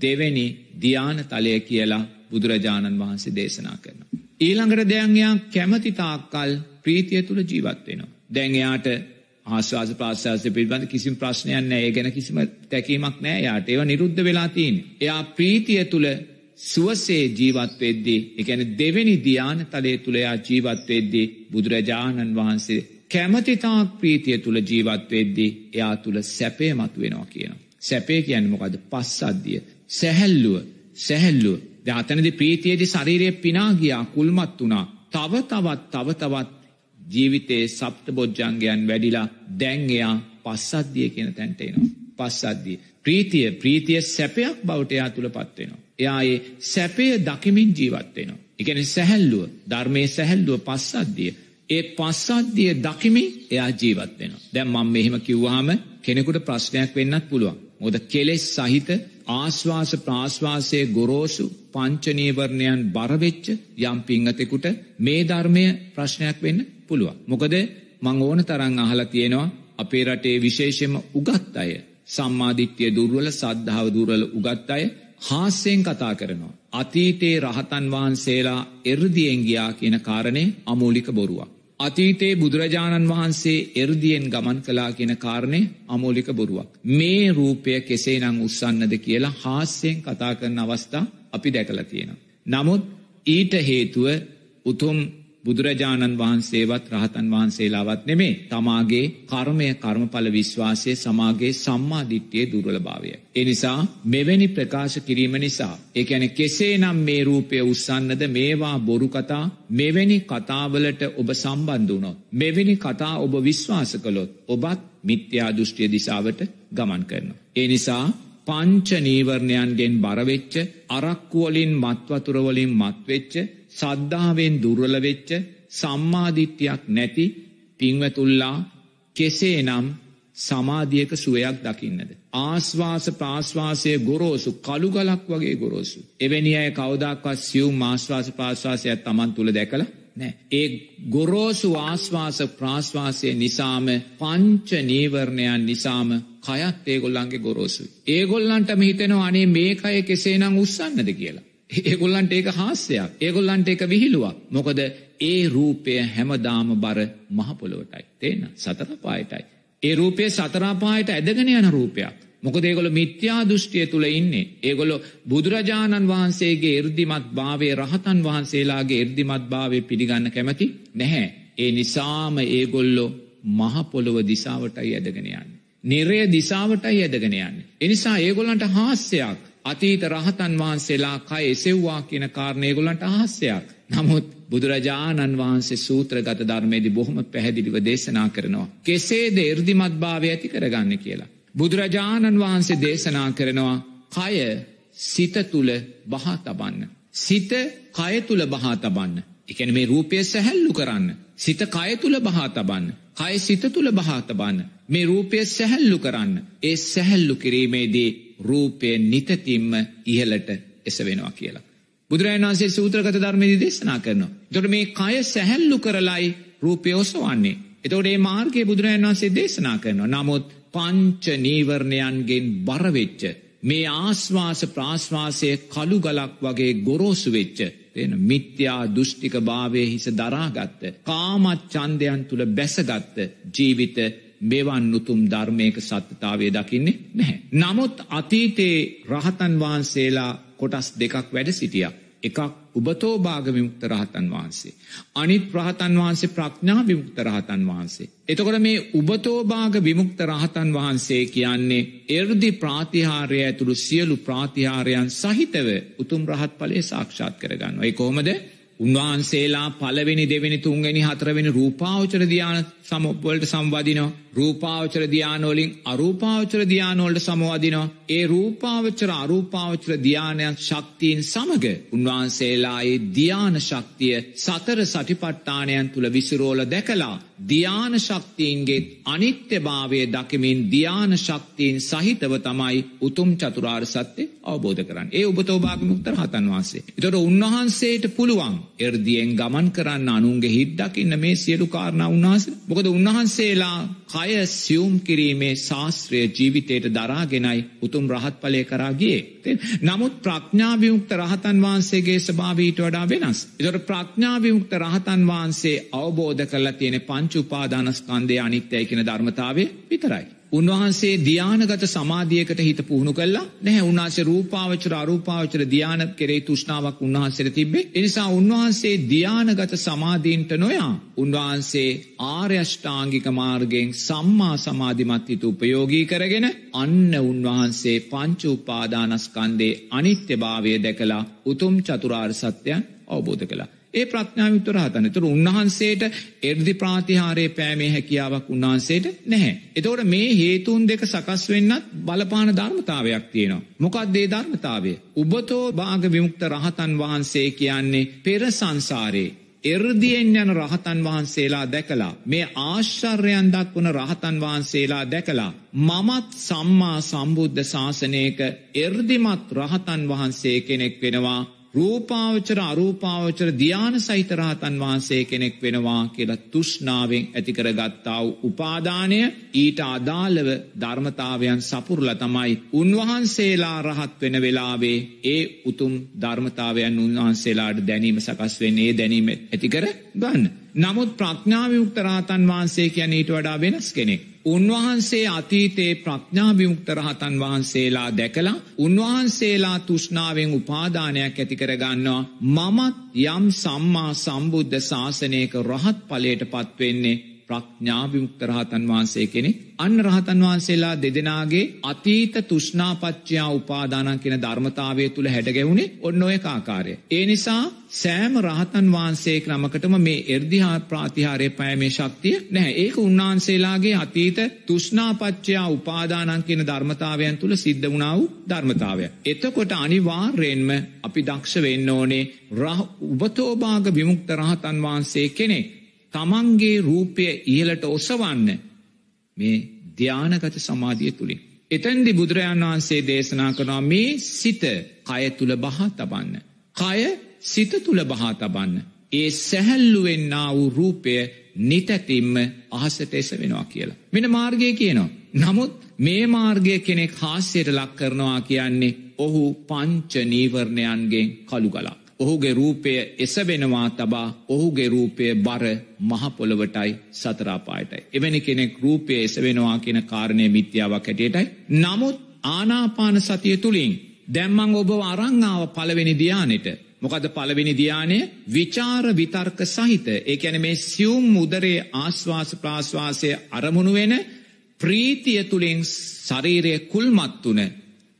දෙවැනි ධ්‍යාන තලය කියලා බුදුරජාණන් වහන්සේ දේශනා කරනවා. ඊළඟට දැන්යා කැමති තාක්කල් ප්‍රීතිය තුළ ජීවත් වෙනවා. දැන් එයාට ආශ්වාස ප්‍රාශ්වාසය පිළිබඳ කිසිම ප්‍රශ්නයක් නැහැ. ඒ ගැන කිසිම තැකීමක් නැහැ. යාට ඒවා නිරුද්ධ වෙලා තියෙන්නේ. එයා ප්‍රීතිය තුළ සුවසේ ජීවත් වෙද්දී, ඒ කියන්නේ දෙවෙනි ධානය තලයේ තුල එයා ජීවත් වෙද්දී බුදුරජාණන් වහන්සේ කැමැතිතාක් ප්‍රීතිය තුල ජීවත් වෙද්දී එයා තුල සැපය මතුවෙනවා කියනවා. සැපේ කියන්නේ මොකද්ද? පස්සද්ධිය. සැහැල්ලුව, සැහැල්ලුව. දැන් අතනදී ප්‍රීතියේදී ශරීරය පිනා ගියා, කුල්මත් වුණා. තව තවත් තව තවත් ජීවිතයේ සප්තබොජ්ජංගයන් වැඩිලා දැන් එයා පස්සද්ධිය කියන තැනට එනවා. පස්සද්ධිය. ප්‍රීතිය ප්‍රීතිය සැපයක් බවට එයා තුල පත් වෙනවා. එයා ඒ සැපය දකිමින් ජීවත් වෙනවා. ඒ කියන්නේ සැහැල්ලුව, ධර්මයේ සැහැල්ලුව පස්සද්ධිය. ඒ පස්සද්ධිය දකිමින් එයා ජීවත් වෙනවා. දැන් මම මෙහෙම කිව්වහම කෙනෙකුට ප්‍රශ්නයක් වෙන්නත් පුළුවන්. මොකද කෙලෙස් සහිත ආශ්වාස ප්‍රාශ්වාසයේ ගොරෝසු පංච නීවරණයන් බර වෙච්ච යම් පිංගතෙකුට මේ ධර්මය ප්‍රශ්නයක් වෙන්න පුළුවන්. මොකද මං ඕන තරම් අහලා තියෙනවා අපේ රටේ විශේෂයෙන්ම උගත් අය සම්මාදිට්ඨිය දුර්වල සද්ධාව දුර්වල උගත් අය හාස්‍යයෙන් කතා කරනවා. අතීතයේ රහතන් වහන්සේලා එර්දියෙන් ගියා කියන කාරණේ අමූලික බොරුවක්. අතීතයේ බුදුරජාණන් වහන්සේ එර්දියෙන් ගමන් කලා කියන කාරණය අමෝලික බොරුවක්. මේ රූපය කෙසේ නං උත්සන්නද කියලා හාස්‍යයෙන් කතා කරන අවස්ථා අපි දැකලා තියෙනවා. නමුත් ඊට හේතුව උතුම් බුදුරජාණන් වහන්සේවත් රහතන් වහන්සේලාවත් නෙමේ තමාගේ කර්මය කර්මඵල විශ්වාසය සමාගේ සම්මාධිට්්‍යය දුර්වලභාවය. එනිසා මෙවැනි ප්‍රකාශ කිරීම නිසා. එකැන කෙසේ නම් මේ රූපය උත්සන්නද මේවා බොරු කතා මෙවැනි කතාවලට ඔබ සම්බන්ධ වනොත්. මෙවැනි කතා ඔබ විශ්වාස කළොත් ඔබත් මිත්‍යා දෘෂ්ටිය දිසාවට ගමන් කරනවා. ඒ නිසා පංච නීවරණයන්ගෙන් බරවෙච්ච අරක්කුවලින් මත්වතුරවලින් මත්වෙච්ච සද්ධාවෙන් දුර්වල වෙච්ච සම්මාධිට්‍යයක් නැති පින්වතුල්ලා කෙසේ නම් සමාධියක සුවයක් දකින්නද. ආශ්වාස ප්‍රාශ්වාසය ගොරෝසු කළුගලක් වගේ ගොරෝසු. එවැනි අය කවදක්වත් සියව් මාශ්වාස ප්‍රාශ්වාසයක් තමන් තුළ දැකළ නෑ. ඒ ගොරෝසු ආශ්වාස ප්‍රාශ්වාසය නිසාම පංච නීවරණයන් නිසාම කයත් ඒගොල්ලන්ගේ ගොරෝසු. ඒගොල්ලන්ට හිතෙනවා අනේ මේකය කෙසේනම් උත්සන්නද කියලා. ඒගොල්ලන්ට ඒක හාස්‍යයක්. ඒගොල්ලන්ට ඒක විහිළුවක්. මොකද ඒ රූපය හැමදාම බර මහපොළොවටයි. තේන්න සතර පායටයි. ඒ රූපය සතරාපායට ඇදගෙන යන රූපයක්. මොකද ඒගොල මිත්‍යා දෘෂ්ටිය තුළ ඉන්නේ. ඒගොලො බුදුරජාණන් වහන්සේගේ එර්දිමත් භාවය රහතන් වහන්සේලාගේ එර්දිමත් භාවය පිළිගන්න කැමති නැහැ. ඒ නිසාම ඒගොල්ලො මහපොළොව දිසාවටයි ඇදගෙන යන්න. නිරය දිසාවටයි ඇදගෙන යන්න. එනිසා ඒගොලන්ට හාස්‍යයක්. අතීත රහතන් වහන්සේලා කය එසෙව්වා කියන කාරණයගොලන්ට අහස්සයක්. නමුත් බුදුරජාණන් වහන්සේ සූත්‍රගත ධර්මයේදි බොහොම පැහැදිලිව දේශනා කරනවා. කෙසේද එර්දිමත් භාවය ඇති කරගන්න කියලා. බුදුරජාණන් වහන්සේ දේශනා කරනවා කය සිත තුළ බහා තබන්න. සිත කය තුළ බහා තබන්න. එකන මේ රූපය සැහැල්ලු කරන්න. සිත කය තුළ බහා තබන්න. කය සිත තුළ බහා තබන්න. මේ රූපය සැහැල්ලු කරන්න. ඒ සැහැල්ලු කිරීමේදී රූපය නිතතිම්ම ඉහලට එස වෙනවා කියලා. බුදුරජාණන් වහන්සේ සූත්‍රගත ධර්මයේදී දේශනා කරනවා. එතකොට මේ කය සැහැල්ලු කරලයි රූපය ඔසවන්නේ. එතකොට මේ මාර්ගයේ බුදුරජාණන් වහන්සේ දේශනා කරනවා. නමුත් පංච නීවරණයන්ගෙන් බර වෙච්ච මේ ආස්වාස ප්‍රාස්වාසයේ කළු ගලක් වගේ ගොරෝසු වෙච්ච එන මිත්‍යා දෘෂ්ටික භාවයේ හිස දරාගත්ත කාමත් ඡන්දයන් තුල බැසගත්ත ජීවිත මෙවන් උතුම් ධර්මයක සත්‍යතාවය දකින්නේ නැහැ. නමුත් අතීතයේ රහතන් වහන්සේලා කොටස් දෙකක් වැඩ සිටියා. එකක් උබතෝ භාග විමුක්ත රහතන් වහන්සේ. අනිත් රහතන් වහන්සේ ප්‍රඥා විමුක්ත රහතන් වහන්සේ. එතකොට මේ උබතෝභාග විමුක්ත රහතන් වහන්සේ කියන්නේ එර්දි ප්‍රාතිහාරය ඇතුළු සියලු ප්‍රාතිහාරයන් සහිතව උතුම් රහත් ඵලයේ සාක්ෂාත් කරගන්නවා. ඒ කොහොමද? උන්වහන්සේලා පළවෙනි දෙවෙනි තුන්වෙනි හතරවෙනි රූපාවචර ධ්‍යාන සමවලට සම්වදිනවා. රූපාවචර ධ්‍යානවලින් අරූපාවචර ධ්‍යානවලට සමවදිනවා. ඒ රූපාවචර අරූපාවචර ධ්‍යානයන් ශක්තියෙන් සමග උන්වහන්සේලා ඒ ධ්‍යාන ශක්තිය සතර සටිපට්ඨානයන් තුල විසිරෝල දැකලා ධ්‍යාන ශක්තියින්ගේ අනිත්‍යභාවය දකිමින් ධ්‍යාන ශක්තියින් සහිතව තමයි උතුම් චතුරාර්ය සත්‍ය අවබෝධ කරන්නේ. ඒ ඔබතෝ භාගමුක්ත රහතන් වහන්සේ. ඒතකොට උන්වහන්සේට පුළුවන් එර්දියෙන් ගමන් කරන්න අනුන්ගේ හිත් දකින්න මේ සියලු කාරණා උන්වහන්සේ. මොකද උන්වහන්සේලා කය සියුම් කිරීමේ ශාස්ත්‍රය ජීවිතයට දරාගෙනයි උතුම් රහත් පලය කරාගේ. නමුත් ප්‍රඥාවිමුක්ත රහතන් වහන්සේගේ ස්භාවීට වඩා වෙනස්. එතොට ප්‍රඥාවිමුක්ත රහතන් වහන්සේ අවබෝධ කරලා තියෙන පංචු උපාදානස්කන්දය අනිත්‍යය කෙන ධර්මතාවය විතරයි. උන්වහන්සේ ධ්‍යානගත සමාධියකට හිත පුහුණු කල්ලා නැහැ උන්වහන්සේ රූපාවචර අරූපාවචර ධ්‍යාන කෙරේ තුෂ්නාවක් උන්වහන්සේට තිබ්බේ. එනිසා උන්වහන්සේ ධ්‍යානගත සමාධීන්ට නොයා උන්වහන්සේ ආර්යෂ්ඨාංගික මාර්ගයෙන් සම්මා සමාධිමත් හිත උපයෝගී කරගෙන අන්න උන්වහන්සේ පංච උපාදානස්කන්දේ අනිත්‍යභාවය දැකලා උතුම් චතුරාර් සත්‍යයන් අවබෝධ කලා ඒ ප්‍රඥාවිත රහතන්. තුර උන්වහන්සේට එර්දි ප්‍රාතිහාරය පෑමේ හැකියාවක් උන්වහන්සේට නැහැ. එතවට මේ හේතුන් දෙක සකස් වෙන්නත් බලපාන ධර්මතාවයක් තියෙනවා. මොකක්දේ ධර්මතාවය. උබතෝ භාග විමුක්ත රහතන් වහන්සේ කියන්නේ පෙර සංසාරයේ. එර්දියෙන් යන රහතන් වහන්සේලා දැකලා මේ ආශ්චර්යයන් දක්වන රහතන් වහන්සේලා දැකලා මමත් සම්මා සම්බුද්ධ ශාසනයක එර්දිමත් රහතන් වහන්සේ කෙනෙක් වෙනවා රූපාවචර අරූපාවචර ධ්‍යාන සහිතරහතන් වහන්සේ කෙනෙක් වෙනවා කියලා තුෂ්නාවෙන් ඇතිකර ගත්තාව උපාදානය ඊට අදාළව ධර්මතාවයන් සපුරල තමයි උන්වහන්සේලා රහත් වෙන වෙලාවේ ඒ උතුම් ධර්මතාවයන් උන්වහන්සේලාට දැනීම සකස් වෙන්නේ දැනීම ඇතිකර ගන්න. නමුත් ප්‍රඥාවිමුක්ත රහතන් වහන්සේ කියන ඊට වඩා වෙනස් කෙනෙක්. උන්වහන්සේ අතීතයේ ප්‍රඥාභිමුක්ත රහතන් වහන්සේලා දැකලා උන්වහන්සේලා තුෂ්නාවෙන් උපාදානයක් ඇතිකරගන්නවා මමත් යම් සම්මා සම්බුද්ධ ශාසනයක රහත් පලයට පත්වෙන්නේ ප්‍රඥාභිමුක්ත රහතන් වහන්සේ කෙනෙ අන්න රහතන් වහන්සේලා දෙදෙනගේ අතීත තුෂ්නාපච්චයා උපාදානන් කෙන ධර්මතාවය තුළ හැඩගැවුණේ ඔන්න ඔය කාකාරය. ඒ නිසා සෑම රහතන් වහන්සේ ක්‍රමකටම මේ එර්දිහා ප්‍රාතිහාරය පෑමේ ශක්තිය නැහැ ඒක උන්වහන්සේලාගේ අතීත තුෂ්නාපච්චයා උපාදානන් කියන ධර්මතාවයන් තුළ සිද්ධ වුණාව ධර්මතාවය. එතකොට අනිවාර්යෙන්ම අපි දක්ෂ වෙන්න ඕනේ උබතෝභාග විමුක්ත රහතන් වහන්සේ කෙනෙක්. තමන්ගේ රූපය ඉහලට ඔසවන්න මේ ධ්‍යානගත සමාධිය තුළින්. එතැන්දි බුදුරජාණන් වහන්සේ දේශනා කරනවා මේ සිත කය තුළ බහා තබන්න. කය සිත තුළ බහා තබන්න. ඒ සැහැල්ලුවෙන්න්න වූ රූපය නිතැතිම්ම අහසට එස වෙනවා කියලා. මෙන මාර්ගය කියනවා. නමුත් මේ මාර්ගය කෙනෙක් හාස්‍යයට ලක් කරනවා කියන්නේ ඔහු පංච නීවරණයන්ගෙන් කළු ගලා. ඔහුගේ රූපය එසවෙනවා තබා ඔහුගේ රූපය බර මහපොළොවටයි සතරාපායටයි. එවැනි කෙනෙක් රූපය එසවෙනවා කියෙන කාරණය මිත්‍යාවක් හැටියටයි. නමුත් ආනාපාන සතිය තුළින් දැම්මං ඔබ අරංආව පලවෙනි දියානෙට. මොකද පලවෙනි දියානය විචාර විතර්ක සහිත ඒඇන මේ සියුම් මුදරේ ආශ්වාස ප්‍රාශ්වාසය අරමුණු වෙන ප්‍රීතිය තුළින් ශරීරය කුල්මත් වන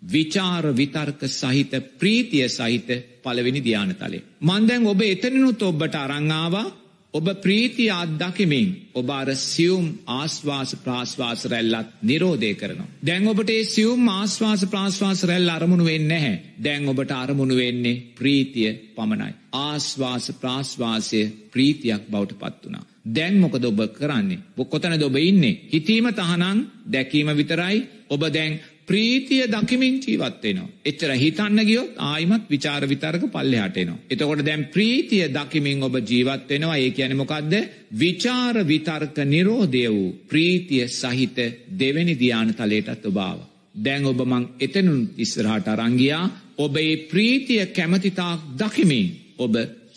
විචාර විතර්ක සහිත ප්‍රීතිය සහිත පළවෙනි ධ්‍යානතලේ. මන්දැන් ඔබ එතනනුත් ඔබට අරංආවා ඔබ ප්‍රීති අත්දකිමින් ඔබ අර සියුම් ආශ්වාස ප්‍රාශ්වාස රැල්ලත් නිරෝධය කරනවා. දැන් ඔබට ඒ සියුම් ආශ්වාස ප්‍රාශ්වාස රැල්ල අරමුණු වෙන්න නැහැ. දැන් ඔබට අරමුණු වෙන්නේ ප්‍රීතිය පමණයි. ආශ්වාස ප්‍රාශ්වාසය ප්‍රීතියක් බවට පත් වනා. දැන් මොකද ඔබ කරන්නේ. බොක්කොතනද ඔබ ඉන්නේ. හිතීම තහනං දැකීම විතරයි ඔබ දැන් ප්‍රීතිය දකිමින් ජීවත්වෙනවා. එච්චර හිතන්න ගියොත් ආයිමත් විචාර විතරක පල්ලෙහටනවා. එතකොට දැන් ප්‍රීතිය දකිමින් ඔබ ජීවත්වෙනවා ඒ කියන මොකක්ද විචාර විතර්ක නිරෝධය වූ ප්‍රීතිය සහිත දෙවැනි දියාන තලයටත් ඔබාව. දැන් ඔබ මං එතනුන් ඉස්සරහට අරංගියා ඔබ ඒ ප්‍රීතිය කැමතිතාක් දකිමින් ඔබ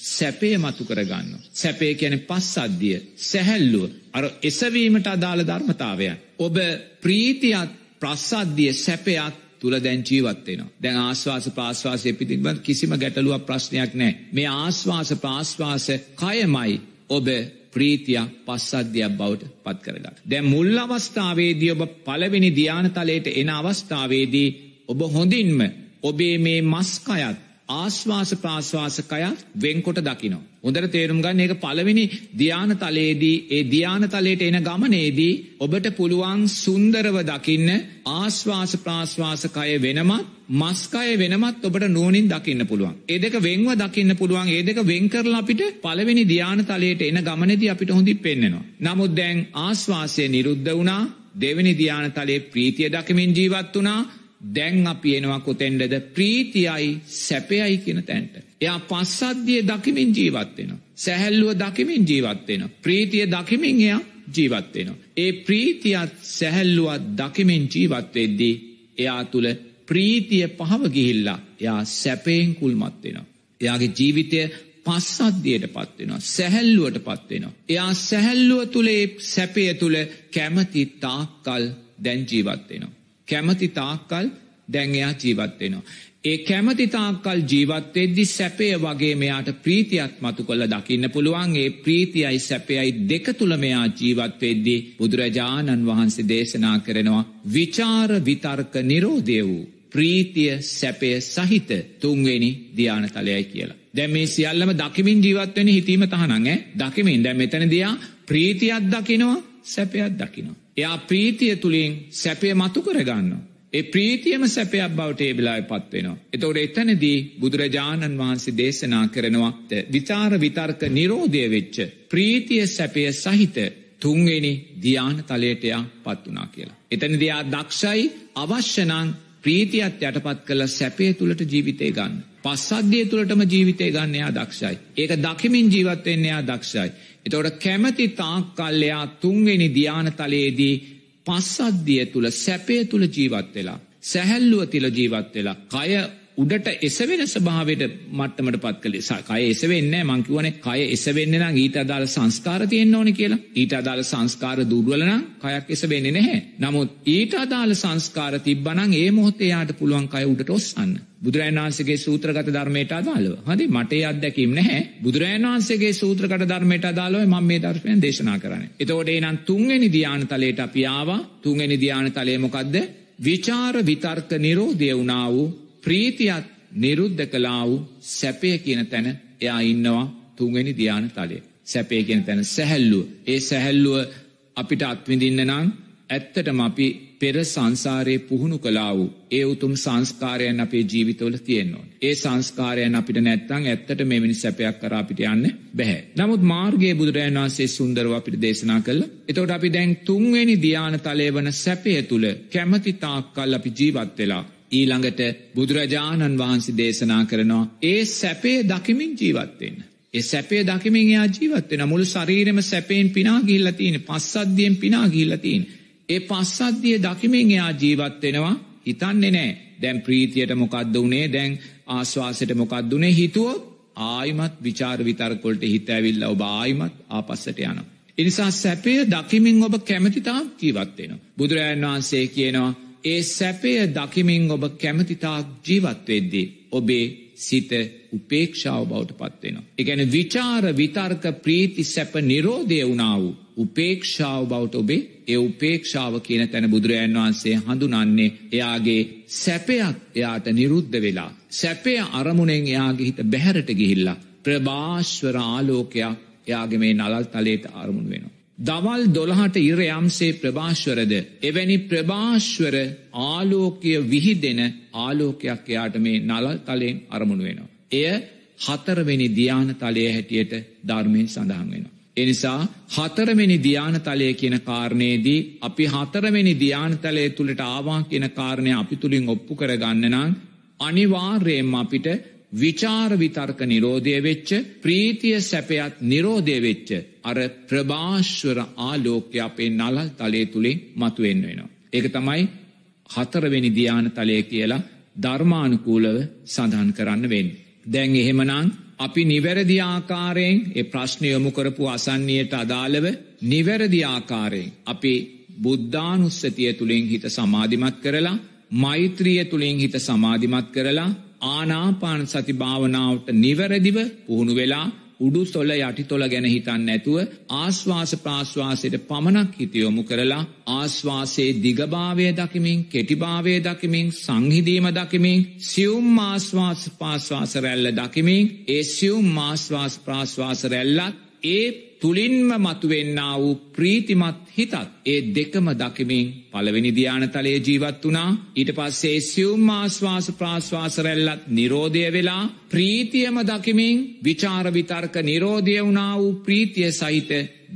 සැපේ මතු කරගන්න. සැපේ කියන පස් අද්දිය සැහැල්ලුව අර එසවීමට අදාළ ධර්මතාවය. ඔබ ප්‍රීතියත් ප්‍රස්සද්ධිය සැපයක් තුළ දැන් ජීවත්වෙනවා. දැන් ආශ්වාස ප්‍රාශ්වාසය පිතිබ කිසිම ගැටලුවක් ප්‍රශ්නයක් නෑ. මේ ආශ්වාස ප්‍රාශ්වාස කයමයි ඔබ ප්‍රීතියක් පස්සද්ධයක් බවට පත් කරගන්න. දැන් මුල් අවස්ථාවේදී ඔබ පළවෙනි ධ්‍යානතලයට එන අවස්ථාවේදී ඔබ හොඳින්ම ඔබේ මේ මස්කයත් ආශ්වාස ප්‍රාශ්වාසකයත් වෙන්කොට දකිනවා. හොඳට තේරුම් ගන්න ඒක පළවෙනි ධ්‍යාන තලයේදී ඒ ධ්‍යාන තලයට එන ගමනේදී ඔබට පුළුවන් සුන්දරව දකින්න ආශ්වාස ප්‍රාශ්වාසකය වෙනමත් මස්කය වෙනමත් ඔබට නුවනින් දකින්න පුළුවන්. ඒ දෙක වෙන්ව දකින්න පුළුවන් ඒ දෙක වෙන් කරලා අපිට පළවෙනි ධ්‍යාන තලයට එන ගමනේදී අපිට හොඳින් පෙන්වෙනවා. නමුත් දැන් ආශ්වාසය නිරුද්ධ වුණා දෙවෙනි ධ්‍යාන තලයේ ප්‍රීතිය දකිමින් ජීවත් වුණා දැන් අපි එනවා කොතෙන්ඩද ප්‍රීතියයි සැපයයි කියන තැන්ට. එයා පස්සද්ධිය දකිමින් ජීවත්වෙන. සැහැල්ලුව දකිමින් ජීවත්වෙන. ප්‍රීතිය දකිමින් එයා ජීවත්වෙනවා. ඒ ප්‍රීතියත් සැහැල්ලුවත් දකිමින් ජීවත්වෙද්දී එයා තුළ ප්‍රීතිය පහව ගිහිල්ලා එයා සැපයෙන් කුල්මත්වෙනවා. එයාගේ ජීවිතය පස්සද්ධියට පත්වෙනවා. සැහැල්ලුවට පත්වෙනවා. එයා සැහැල්ලුව තුළේ සැපය තුළ කැමති තාක්කල් දැන් ජීවත්වෙනවා. කැමති තාක්කල් දැන්යා ජීවත්වෙනවා. ඒ කැමති තාක්කල් ජීවත්වෙද්දි සැපය වගේ මෙයාට ප්‍රීතියක් මතු කොල්ල දකින්න පුළුවන් ඒ ප්‍රීතියයි සැපයයි දෙක තුළ මෙයා ජීවත්වෙද්දී බුදුරජාණන් වහන්සේ දේශනා කරනවා විචාර විතර්ක නිරෝධය වූ ප්‍රීතිය සැපය සහිත තුන්වෙනි ධ්‍යානතලයයි කියලා. දැ මේ සියල්ලම දකිමින් ජීවත්වෙන හිතීම තහනං දකිමින් දැ මෙතන දයා ප්‍රීතියක් දකිනවා සැපයක් දකිනවා. එයා ප්‍රීතිය තුළින් සැපය මතු කරගන්නවා. ඒ ප්‍රීතියම සැපයක් බවට ඒබිලායි පත්වෙනවා. එතවට එතනදී බුදුරජාණන් වහන්සේ දේශනා කරනවා විචාර විතර්ක නිරෝධය වෙච්ච. ප්‍රීතිය සැපය සහිත තුන්වෙනි ධ්‍යාන තලයටයා පත් වනා කියලා. එතන දයා දක්ෂයි අවශ්‍යනං ප්‍රීතියත් යටපත් කළ සැපේ තුළට ජීවිතය ගන්න. පස්සද්ධිය තුළටම ජීවිතය ගන්න එයා දක්ෂයි. ඒක දකිමින් ජීවත්වෙන්න එයා දක්ෂයි. එතවට කැමති තාක්කල්ලයා තුන්වෙනි ධ්‍යාන තලයේදී පස්සද්ධිය තුළ සැපය තුළ ජීවත් වෙලා. සැහැල්ලුව තිල ජීවත් වෙලා. කය උඩට එසවෙන ස්භාවට මට්ටමට පත් කලේ කය එසවෙන්න මංකිවන කය එසවෙන්න නම් ඊට අදාළ සංස්කාර තියෙන් ඕන කියලා ඊට අදාළ සංස්කාර දුර්වලනම් කයක් එසවෙන්න නැහැ. නමුත් ඊට අදාළ සංස්කාර තිබ්බනං ඒ මොහොතේයාට පුළුවන් කය උඩට ඔස්සන්න. බුදුරජන් වහන්සේගේ සූත්‍රගත ධර්මයට අදාළව හදි මටේ අත්දැකීම් නැහැ බුදුරජන් වහන්සේගේ සූත්‍රකට ධර්මයට අදාළව මම මේ දර්ශනයෙන් දේශනා කරන්නේ. එතකොට එනම් තුන්වෙනි ධ්‍යාන තලයට අපි ආවා තුන්වෙනි ධ්‍යාන තලය මොකද්ද? විචාර විතර්ක නිරෝධය වුණා වූ ප්‍රීතියත් නිරුද්ධ කලා වූ සැපය කියන තැන එයා ඉන්නවා තුන්වෙනි ධ්‍යාන තලය. සැපේ කියන තැන සැහැල්ලුව. ඒ සැහැල්ලුව අපිට අත්විඳින්න නම් ඇත්තටම අපි පෙර සංසාරයේ පුහුණු කලා වූ ඒ උතුම් සංස්කාරයන් අපේ ජීවිතවල තියෙන්නවා. ඒ සංස්කාරයන් අපිට නැත්තං ඇත්තට මෙවැනි සැපයක් කර අපිට යන්න බැහැ. නමුත් මාර්ගයේ බුදුරජන් වන්සේ සුන්දරව අපිට දේශනා කළ. එතවට අපි දැන් තුන්වෙනි ධ්‍යාන තලය වන සැපය තුළ කැමති තාක්කල් අපි ජීවත් වෙලා. ඊළඟට බුදුරජාණන් වහන්සේ දේශනා කරනවා ඒ සැපේ දකිමින් ජීවත්වෙන්න. ඒ සැපේ දකිමින් යා ජීවත්වෙන මුළු ශරීරම සැපයෙන් පිනා ගිල්ලතින පස්සද්ධියෙන් පිනා ගිල්ලතින්. ඒ පස්සද්ධිය දකිමින් එයා ජීවත් වෙනවා හිතන්නේ නෑ දැන් ප්‍රීතියට මොකක්ද වනේ දැන් ආශ්වාසයට මොකක්දුනේ හිතුවොත් ආයිමත් විචාර විතර්කොල්ට හිත ඇවිල්ල ඔබ ආයිමත් ආපස්සට යන. එනිසා සැපය දකිමින් ඔබ කැමතිතා ජීවත්වෙනවා. බුදුරජාන් වහන්සේ කියනවා ඒ සැපය දකිමින් ඔබ කැමතිතාක් ජීවත්වෙද්දී ඔබේ සිත උපේක්ෂාව බවට පත්වෙනවා. එකැන විචාර විතර්ක ප්‍රීති සැප නිරෝධය වුණා වූ උපේක්ෂාව බවට ඔබේ ඒ උපේක්ෂාව කියන තැන බුදුරජාන් වහන්සේ හඳුනන්නේ එයාගේ සැපයක් එයාට නිරුද්ධ වෙලා. සැපය අරමුණෙන් එයාගේ හිත බැහැරට ගිහිල්ලා. ප්‍රභාශ්වර ආලෝකයක් එයාගේ මේ නලල් තලයට අරමුණ වෙනවා. දවල් දොළහට ඉර යම්සේ ප්‍රභාශ්වරද එවැනි ප්‍රභාශ්වර ආලෝකය විහිදෙන ආලෝකයක් එයාට මේ නලල් තලයෙන් අරමුණු වෙනවා. එය හතරවෙනි ධ්‍යාන තලය හැටියට ධර්මය සඳහන් වෙනවා. එනිසා හතරවෙනි ධ්‍යානතලය කියන කාරණයේදී අපි හතරවෙනි ධ්‍යානතලය තුළට ආවා කියන කාරණය අපි තුළින් ඔප්පු කරගන්න නම් අනිවාර්යයෙන්ම අපිට විචාර විතර්ක නිරෝධය වෙච්ච ප්‍රීතිය සැපයත් නිරෝධය වෙච්ච අර ප්‍රභාශ්වර ආලෝකය අපේ නලල් තලය තුළින් මතුවෙන්න වෙනවා. ඒක තමයි හතරවෙනි ධ්‍යාන තලය කියලා ධර්මානුකූලව සඳහන් කරන්න වෙන්න. දැන් එහෙමනං අපි නිවැරදි ආකාරයෙන් ඒ ප්‍රශ්නය යොමු කරපු අසන්නයට අදාළව නිවැරදි ආකාරයෙන් අපි බුද්ධානුස්සතිය තුළින් හිත සමාධිමත් කරලා මෛත්‍රිය තුළින් හිත සමාධිමත් කරලා ආනාපාන සති භාවනාවට නිවැරදිව පුහුණු වෙලා උඩු සොල්ල යටි තොල ගැන හිතන්න ඇතුව ආශ්වාස ප්‍රාශ්වාසයට පමණක් හිතියොමු කරලා ආශ්වාසයේ දිගභාවය දකිමින් කෙටිභාවය දකිමින් සංහිදීම දකිමින් සියුම් ආශ්වාස පාශ්වාස රැල්ල දකිමින් ඒ සියුම් ආශ්වාස ප්‍රාශ්වාස රැල්ලත් ඒ තුළින්ම මතුවෙන්න වූ ප්‍රීතිමත් හිතත් ඒ දෙකම දකිමින් පළවෙනි ධ්‍යානතලයේ ජීවත් වුණා. ඊට පස්සේ සියුම් ආශ්වාස ප්‍රාශ්වාස රැල්ලත් නිරෝධය වෙලා ප්‍රීතියම දකිමින් විචාර විතර්ක නිරෝධය වුණා වූ ප්‍රීතිය සහිත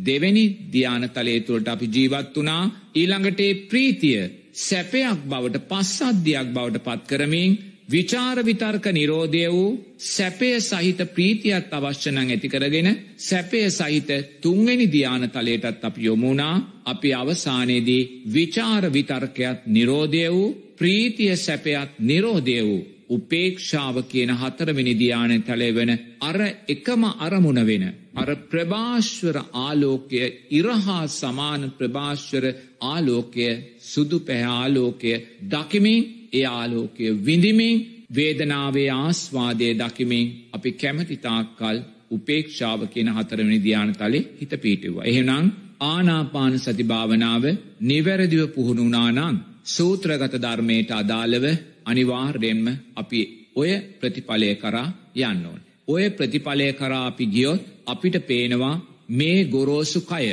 දෙවැනි ධ්‍යානතලයේ තුළට අපි ජීවත් වුණා. ඊළඟට ප්‍රීතිය සැපයක් බවට පස්සද්ධියක් බවට පත් කරමින් විචාර විතර්ක නිරෝධය වූ සැපය සහිත ප්‍රීතියත් අවශ්‍යනං ඇති කරගෙන සැපය සහිත තුන්වෙනි ධ්‍යාන තලයටත් අපි යොමුණා අපි අවසානයේදී විචාර විතර්කයක් නිරෝධය වූ ප්‍රීතිය සැපයක් නිරෝධය වූ උපේක්ෂාව කියන හතරවෙනි ධ්‍යාන තලය වෙන අර එකම අරමුණ වෙන අර ප්‍රභාශ්වර ආලෝකය ඉරහා සමාන ප්‍රභාශ්වර ආලෝකය සුදු පැහැආලෝකය දකිමින් ඒ ආලෝකය විඳිමින් වේදනාවේ ආස්වාදය දකිමින් අපි කැමතිතාක්කල් උපේක්ෂාව කියන හතරවෙනි ධ්‍යාන තලේ හිත පීටුවා. එහෙනම් ආනාපාන සති භාවනාව නිවැරදිව පුහුණුනානම් සූත්‍රගත ධර්මයට අදාළව අනිවාර්යෙන්ම අපි ඔය ප්‍රතිඵලය කරා යන්න ඕන. ඔය ප්‍රතිඵලය කරා අපි ගියොත් අපිට පේනවා මේ ගොරෝසු කය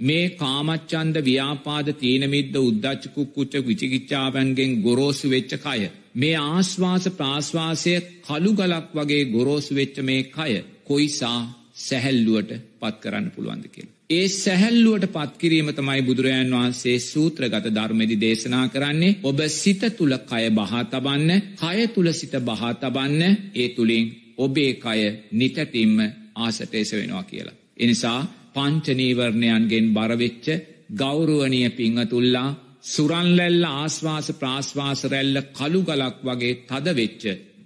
මේ කාමච්චන්ද ව්‍යාපාද තීනමිද්ද උද්දච්චකුක්කුච්ච විචිකිච්ඡාවන්ගෙන් ගොරෝසු වෙච්ච කය. මේ ආශ්වාස ප්‍රාශ්වාසය කළු ගලක් වගේ ගොරෝසු වෙච්ච මේ කය කොයිසා සැහැල්ලුවට පත් කරන්න පුළුවන්ද කියලා. ඒ සැහැල්ලුවට පත්කිරීම තමයි බුදුරජාන් වහන්සේ සූත්‍රගත ධර්මදි දේශනා කරන්නේ ඔබ සිත තුළ කය බහා තබන්න කය තුළ සිත බහා තබන්න ඒ තුළින් ඔබේ කය නිතැටින්ම ආසටේස වෙනවා කියලා. එනිසා පංචනීවරණයන්ගෙන් බරවෙච්ච ගෞරුවනිය පිංහතුල්ලා සුරන්ලැල්ල ආශ්වාස ප්‍රාශ්වාස රැල්ල කළු ගලක් වගේ තදවෙච්ච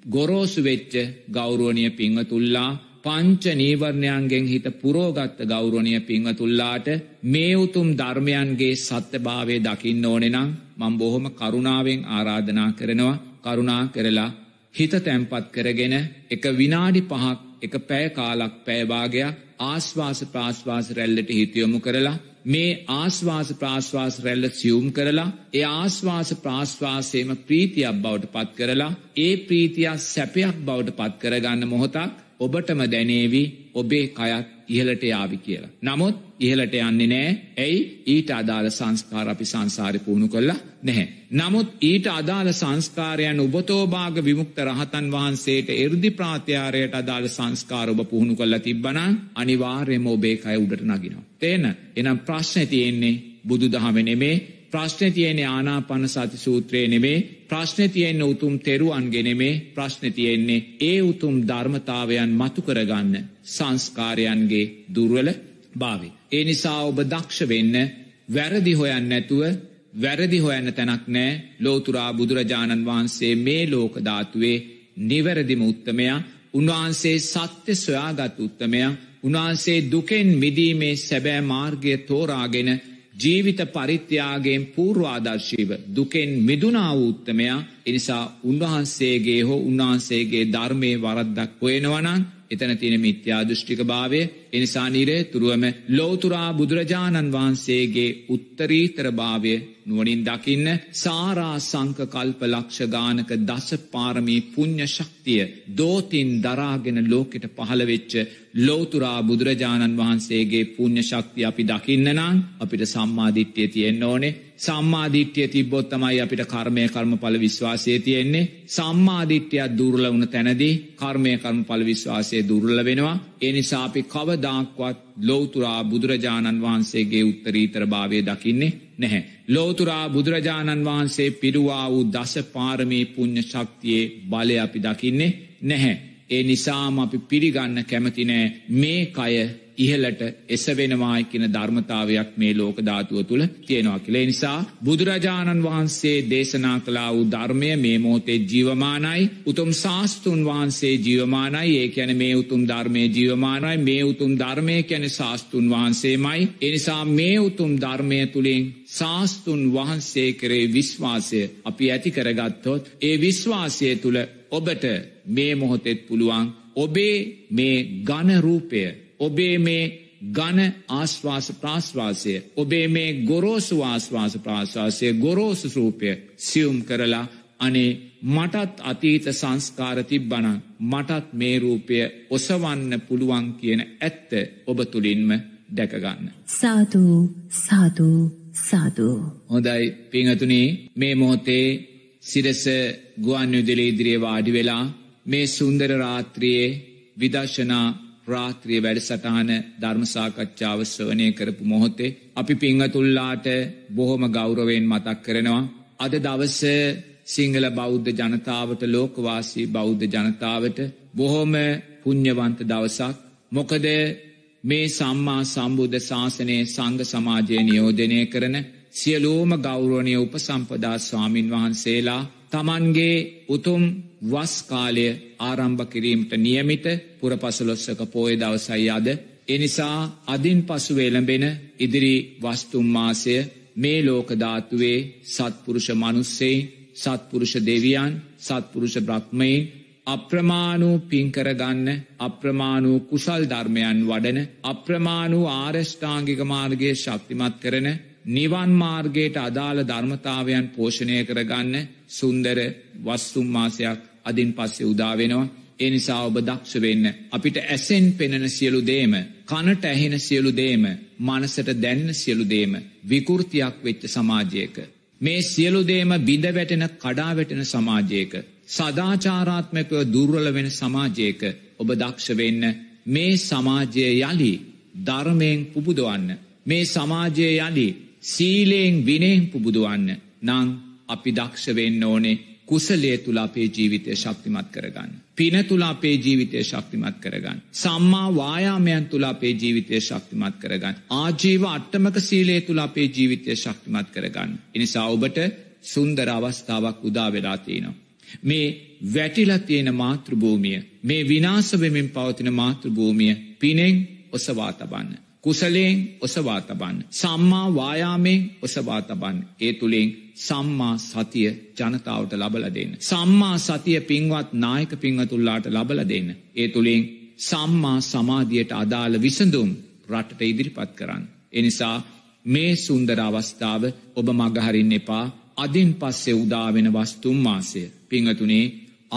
ගොරෝසු වෙච්ච ගෞරුවනිය පිංහතුල්ලා පංච නීවරණයන්ගෙන් හිත පුරෝගත්ත ගෞරුවනය පිංහතුල්ලාට මේ උතුම් ධර්මයන්ගේ සත්‍යභාවය දකින්න ඕනෙනම් මං බොහොම කරුණාවෙන් ආරාධනා කරනවා. කරුණා කරලා හිත තැම්පත් කරගෙන එක විනාඩි පහක් එක පැය කාලක් පැයභාගයක් ආශ්වාස ප්‍රාශ්වාස රැල්ලට හිතයොමු කරලා මේ ආශ්වාස ප්‍රාශ්වාස රැල්ල සියුම් කරලා ඒ ආශ්වාස ප්‍රාශ්වාසයම ප්‍රීතියක් බවට පත් කරලා ඒ ප්‍රීතියක් සැපයක් බවට පත් කරගන්න මොහොතක් ඔබටම දැනේවි ඔබේ කයත් ඉහලට යාවි කියලා. නමුත් ඉහලට යන්නේ නෑ. ඇයි? ඊට අදාළ සංස්කාර අපි සංසාරි පුුණු කොල්ලා නැහැ. නමුත් ඊට අදාළ සංස්කාරයන් උබතෝභාග විමුක්ත රහතන් වහන්සේට එරදි ප්‍රාත්‍යාරයට අදාළ සංස්කාර ඔබ පුහුණු කොල්ල තිබ්බන අනිවාර්යම ඔබේ කය උඩට නගිනවා. තේන? එනම් ප්‍රශ්න තියෙන්නේ බුදු දහමනෙමේ ප්‍රශ්න තියෙන්නේ ආනාපන සති සූත්‍රයේ නෙමේ. ප්‍රශ්න තියෙන්න උතුම් තෙරුවන්ගෙනෙමේ ප්‍රශ්න තියෙන්නේ ඒ උතුම් ධර්මතාවයන් මතු කරගන්න සංස්කාරයන්ගේ දුර්වල භාවි. ඒ නිසා ඔබ දක්ෂ වෙන්න වැරදි හොයන් නැතුව වැරදි හොයන්න තැනක් නෑ. ලෝතුරා බුදුරජාණන් වහන්සේ මේ ලෝකධාතුවේ නිවැරදිම උත්තමයා. උන්වහන්සේ සත්‍ය සොයාගත් උත්තමයා. උන්වහන්සේ දුකෙන් මිදීමේ සැබෑ මාර්ගය තෝරාගෙන ජීවිත පරිත්‍යාගයෙන් පූර්වාදර්ශීව දුකෙන් මිදුනා වූ උත්තමයා. එනිසා උන්වහන්සේගේ හෝ උන්වහන්සේගේ ධර්මය වරද්දක් හොයෙනවනං එතන තියෙන මිත්‍යා දෘෂ්ටික භාවය එනිසා නිරේතුරුවම ලෝතුරා බුදුරජාණන් වහන්සේගේ උත්තරීතර භාවය නුවනින් දකින්න සාරා සංක කල්ප ලක්ෂ ගානක දස පාරමී පුං්ඥ ශක්තිය දෝතින් දරාගෙන ලෝකෙට පහළවෙච්ච ලෝතුරා බුදුරජාණන් වහන්සේගේ පුං්ඥ ශක්තිය අපි දකින්න නම් අපිට සම්මාධිට්්‍යය තියෙන්න්න ඕනේ. සම්මාධිට්්‍යය තිබ්බොත් තමයි අපිට කර්මය කර්ම පල විශ්වාසය තියෙන්නේ. සම්මාධිට්්‍යයක් දුර්ල වුණ තැනදී කර්මය කර්ම පල විශ්වාසය දුර්ල වෙනවා. එනිසා අපි කවදාක්වත් ලෝතුරා බුදුරජාණන් වහන්සේගේ උත්තරීතර භාවය දකින්නේ නැහැ. ලෝතුරා බුදුරජාණන් වහන්සේ පිරුවා වූ දස පාරමී පුං්ඥ ශක්තියේ බලය අපි දකින්නේ නැහැ. ඒ නිසාම අපි පිළිගන්න කැමතිනෑ මේ කය ඉහලට එසවෙනවායි කියන ධර්මතාවයක් මේ ලෝක ධාතුව තුළ තියෙනවා කියලේ. නිසා බුදුරජාණන් වහන්සේ දේශනා කලා වූ ධර්මය මේ මොහොතේ ජීවමානයි. උතුම් ශාස්තුන් වහන්සේ ජීවමානයි. ඒ ඇන මේ උතුම් ධර්මය ජීවමානයි. මේ උතුම් ධර්මය කැන ශාස්තුන් වහන්සේමයි. එනිසා මේ උතුම් ධර්මය තුළින් ශාස්තුන් වහන්සේ කරේ විශ්වාසය අපි ඇති කරගත්තොත් ඒ විශ්වාසය තුළ ඔබට මේ මොහොතෙත් පුළුවන් ඔබේ මේ ගණරූපය ඔබේ මේ ගන ආශ්වාස ප්‍රාශ්වාසය ඔබේ මේ ගොරෝසු ආශ්වාස ප්‍රාශ්වාසය ගොරෝසු රූපය සියුම් කරලා අනේ මටත් අතීත සංස්කාර තිබ්බන මටත් මේ රූපය ඔසවන්න පුළුවන් කියන ඇත්ත ඔබ තුළින්ම දැකගන්න. සාධූ සාධූ සාධූ. හොඳයි පිංහතුනේ මේ මොහොතේ සිරස ගුවන් යුදලේ ඉදිරියේ වාඩි වෙලා මේ සුන්දර රාත්‍රියයේ විදර්ශනා රාත්‍රිය වැඩසටහන ධර්මසාකච්ඡාව ස්වනය කරපු මොහොතේ අපි පිංහතුල්ලාට බොහොම ගෞරවයෙන් මතක් කරනවා. අද දවස සිංහල බෞද්ධ ජනතාවට ලෝකවාසී බෞද්ධ ජනතාවට බොහොම පුං්ඥවන්ත දවසක් මොකද මේ සම්මා සම්බුද්ධ ශාසනයේ සංඝ සමාජය නියෝජනය කරන සියලූම ගෞරෝණය උපසම්පදා ස්වාමින් වහන්සේලා තමන්ගේ උතුම් වස්කාලය ආරම්භ කිරීමට නියමිත පුරපසලොස්සක පෝය දවසයි අද. එනිසා අදින් පසු වෙළඹෙන ඉදිරි වස්තුම්මාසය මේ ලෝකධාතුවේ සත්පුරුෂ මනුස්සේ සත්පුරුෂ දෙවියන් සත්පුරුෂ බ්‍රහ්මයින් අප්‍රමාණූ පින්කරගන්න අප්‍රමාණූ කුසල් ධර්මයන් වඩන අප්‍රමාණූ ආරෂ්ඨාංගික මාර්ගයේ ශක්තිමත් කරන නිවන් මාර්ගයට අදාළ ධර්මතාවයන් පෝෂණය කරගන්න සුන්දර වස්තුම්මාසයක් අදින් පස්සේ උදාවෙනවා ඒ නිසා ඔබ දක්ෂ වෙන්න. අපිට ඇසෙන් පෙනෙන සියලු දේම කනට ඇහෙන සියලු දේම මනසට දැන්න සියලු දේම විකෘතියක් වෙච්ච සමාජයක. මේ සියලු දේම බිඳ වැටෙන කඩා වැටෙන සමාජයක සදාචාරාත්මකව දුර්වල වෙන සමාජයක ඔබ දක්ෂ වෙන්න. මේ සමාජය යලි ධර්මයෙන් පුබුදවන්න. මේ සමාජය යලි සීලයෙන් විනයෙන් පුබුදුවන්න. නං අපි දක්ෂ වෙන්න ඕනේ කුසලේ තුළ අපේ ජීවිතය ශක්තිමත් කරගන්න. පින තුළ අපේ ජීවිතය ශක්තිමත් කරගන්න. සම්මා වායාමයන් තුළ අපේ ජීවිතය ශක්තිමත් කරගන්න. ආජීව අට්ටමක සීලේ තුළ අපේ ජීවිතය ශක්තිමත් කරගන්න. එනිසා ඔබට සුන්දර අවස්ථාවක් උදා වෙලා තියෙනවා. මේ වැටිලා තියෙන මාතෘභූමිය මේ විනාශවෙමින් පවතින මාතෘභූමිය පිනෙන් ඔසවා තබන්න. කුසලයෙන් ඔසවා තබන්න. සම්මා වායාමයෙන් ඔසවා තබන්න. ඒ තුළින් සම්මා සතිය ජනතාවට ලබල දෙන්න. සම්මා සතිය පින්වත් නායක පිංහතුල්ලාට ලබල දෙන්න. ඒ තුළින් සම්මා සමාධියට අදාළ විසඳුම් රටට ඉදිරිපත් කරන්න. එනිසා මේ සුන්දර අවස්ථාව ඔබ මගහරින්න එපා අදින් පස්සේ උදාවෙන වස්තුම් මාසය පිංහතුනේ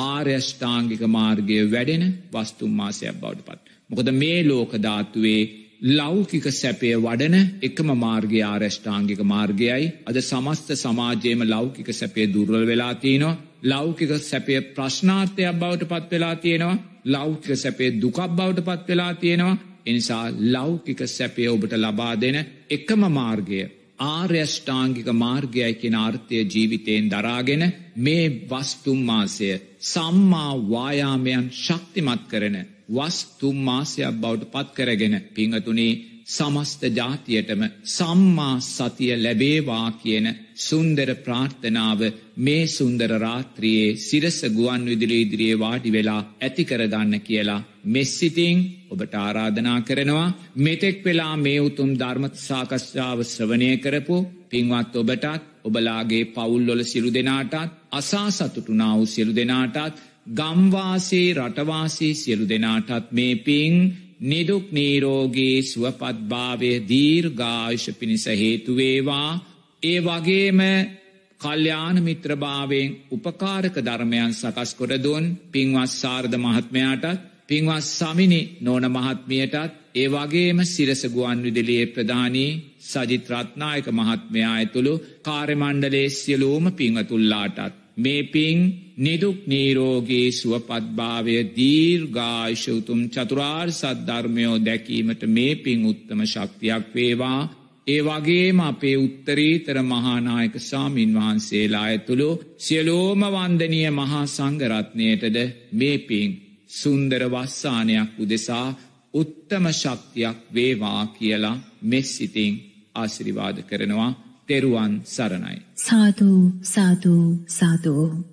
ආර්යෂ්ඨාංගික මාර්ගය වැඩෙන වස්තුම් මාසයක් බවට පත්. මොකද මේ ලෝකධාතුවේ ලෞකික සැපය වඩන එකම මාර්ගය ආරෂ්ඨාංගික මාර්ගයයි. අද සමස්ත සමාජයේම ලෞකික සැපේ දුර්වල වෙලා තියෙනවා. ලෞකික සැපය ප්‍රශ්නාර්ථයක් බවට පත් වෙලා තියෙනවා. ලෞකික සැපේ දුකක් බවට පත් වෙලා තියෙනවා. එනිසා ලෞකික සැපය ඔබට ලබා දෙන එකම මාර්ගය ආර්යෂ්ඨාංගික මාර්ගයයි කියෙන අර්ථය ජීවිතයෙන් දරාගෙන මේ වස්තුම් මාසය සම්මා වායාමයන් ශක්තිමත් කරන වස්තුම් මාසයක් බවට පත් කරගෙන පිංහතුනේ සමස්ත ජාතියටම සම්මා සතිය ලැබේවා කියන සුන්දර ප්‍රාර්ථනාව මේ සුන්දර රාත්‍රියයේ සිරස ගුවන් විදිලි ඉදිරියේ වාඩි වෙලා ඇති කරගන්න කියලා මෙස්සිතිං ඔබට ආරාධනා කරනවා. මෙතෙක් වෙලා මේ උතුම් ධර්මත් සාකශ්ාව ශ්‍රවනය කරපු පින්වත් ඔබටත් ඔබලාගේ පවුල්ලොල සිරු දෙනාටත් අසා සතුටුනා වූ සිරු දෙනාටත් ගම්වාසේ රටවාසේ සියලු දෙනාටත් මේ පින් නිදුක් නීරෝගේ සුවපත්භාවය දීර්ඝායුෂ පිණිස හේතුවේවා ඒ වගේම කල්්‍යාන මිත්‍රභාවයෙන් උපකාරක ධර්මයන් සකස් කොරදුන් පින්වත් සාර්ධ මහත්මයාටත් පින්වත් සමිනි නෝන මහත්මියටත් ඒ වගේම සිරස ගුවන් විදිලියේ ප්‍රධානී සජිත්‍රත්නායක මහත්මයා ඇතුළු කාර්යමණ්ඩලේ සියලූම පිංහතුල්ලාටත් මේ පින් නිදුක් නීරෝගේ සුවපත්භාවය දීර්ඝායිශවතුම් චතුරාර් සද්ධර්මයෝ දැකීමට මේ පින් උත්තම ශක්තියක් වේවා. ඒ වගේම අපේ උත්තරීතර මහානායක සාමීන් වහන්සේලා ඇතුළු සියලෝම වන්දනය මහා සංගරත්නයටද මේ පින් සුන්දර වස්සානයක් උදෙසා උත්තම ශක්තියක් වේවා කියලා මෙස්සිතිං ආශිරිවාද කරනවා. තෙරුවන් සරණයි. සාධූ සාධූ සාධූ.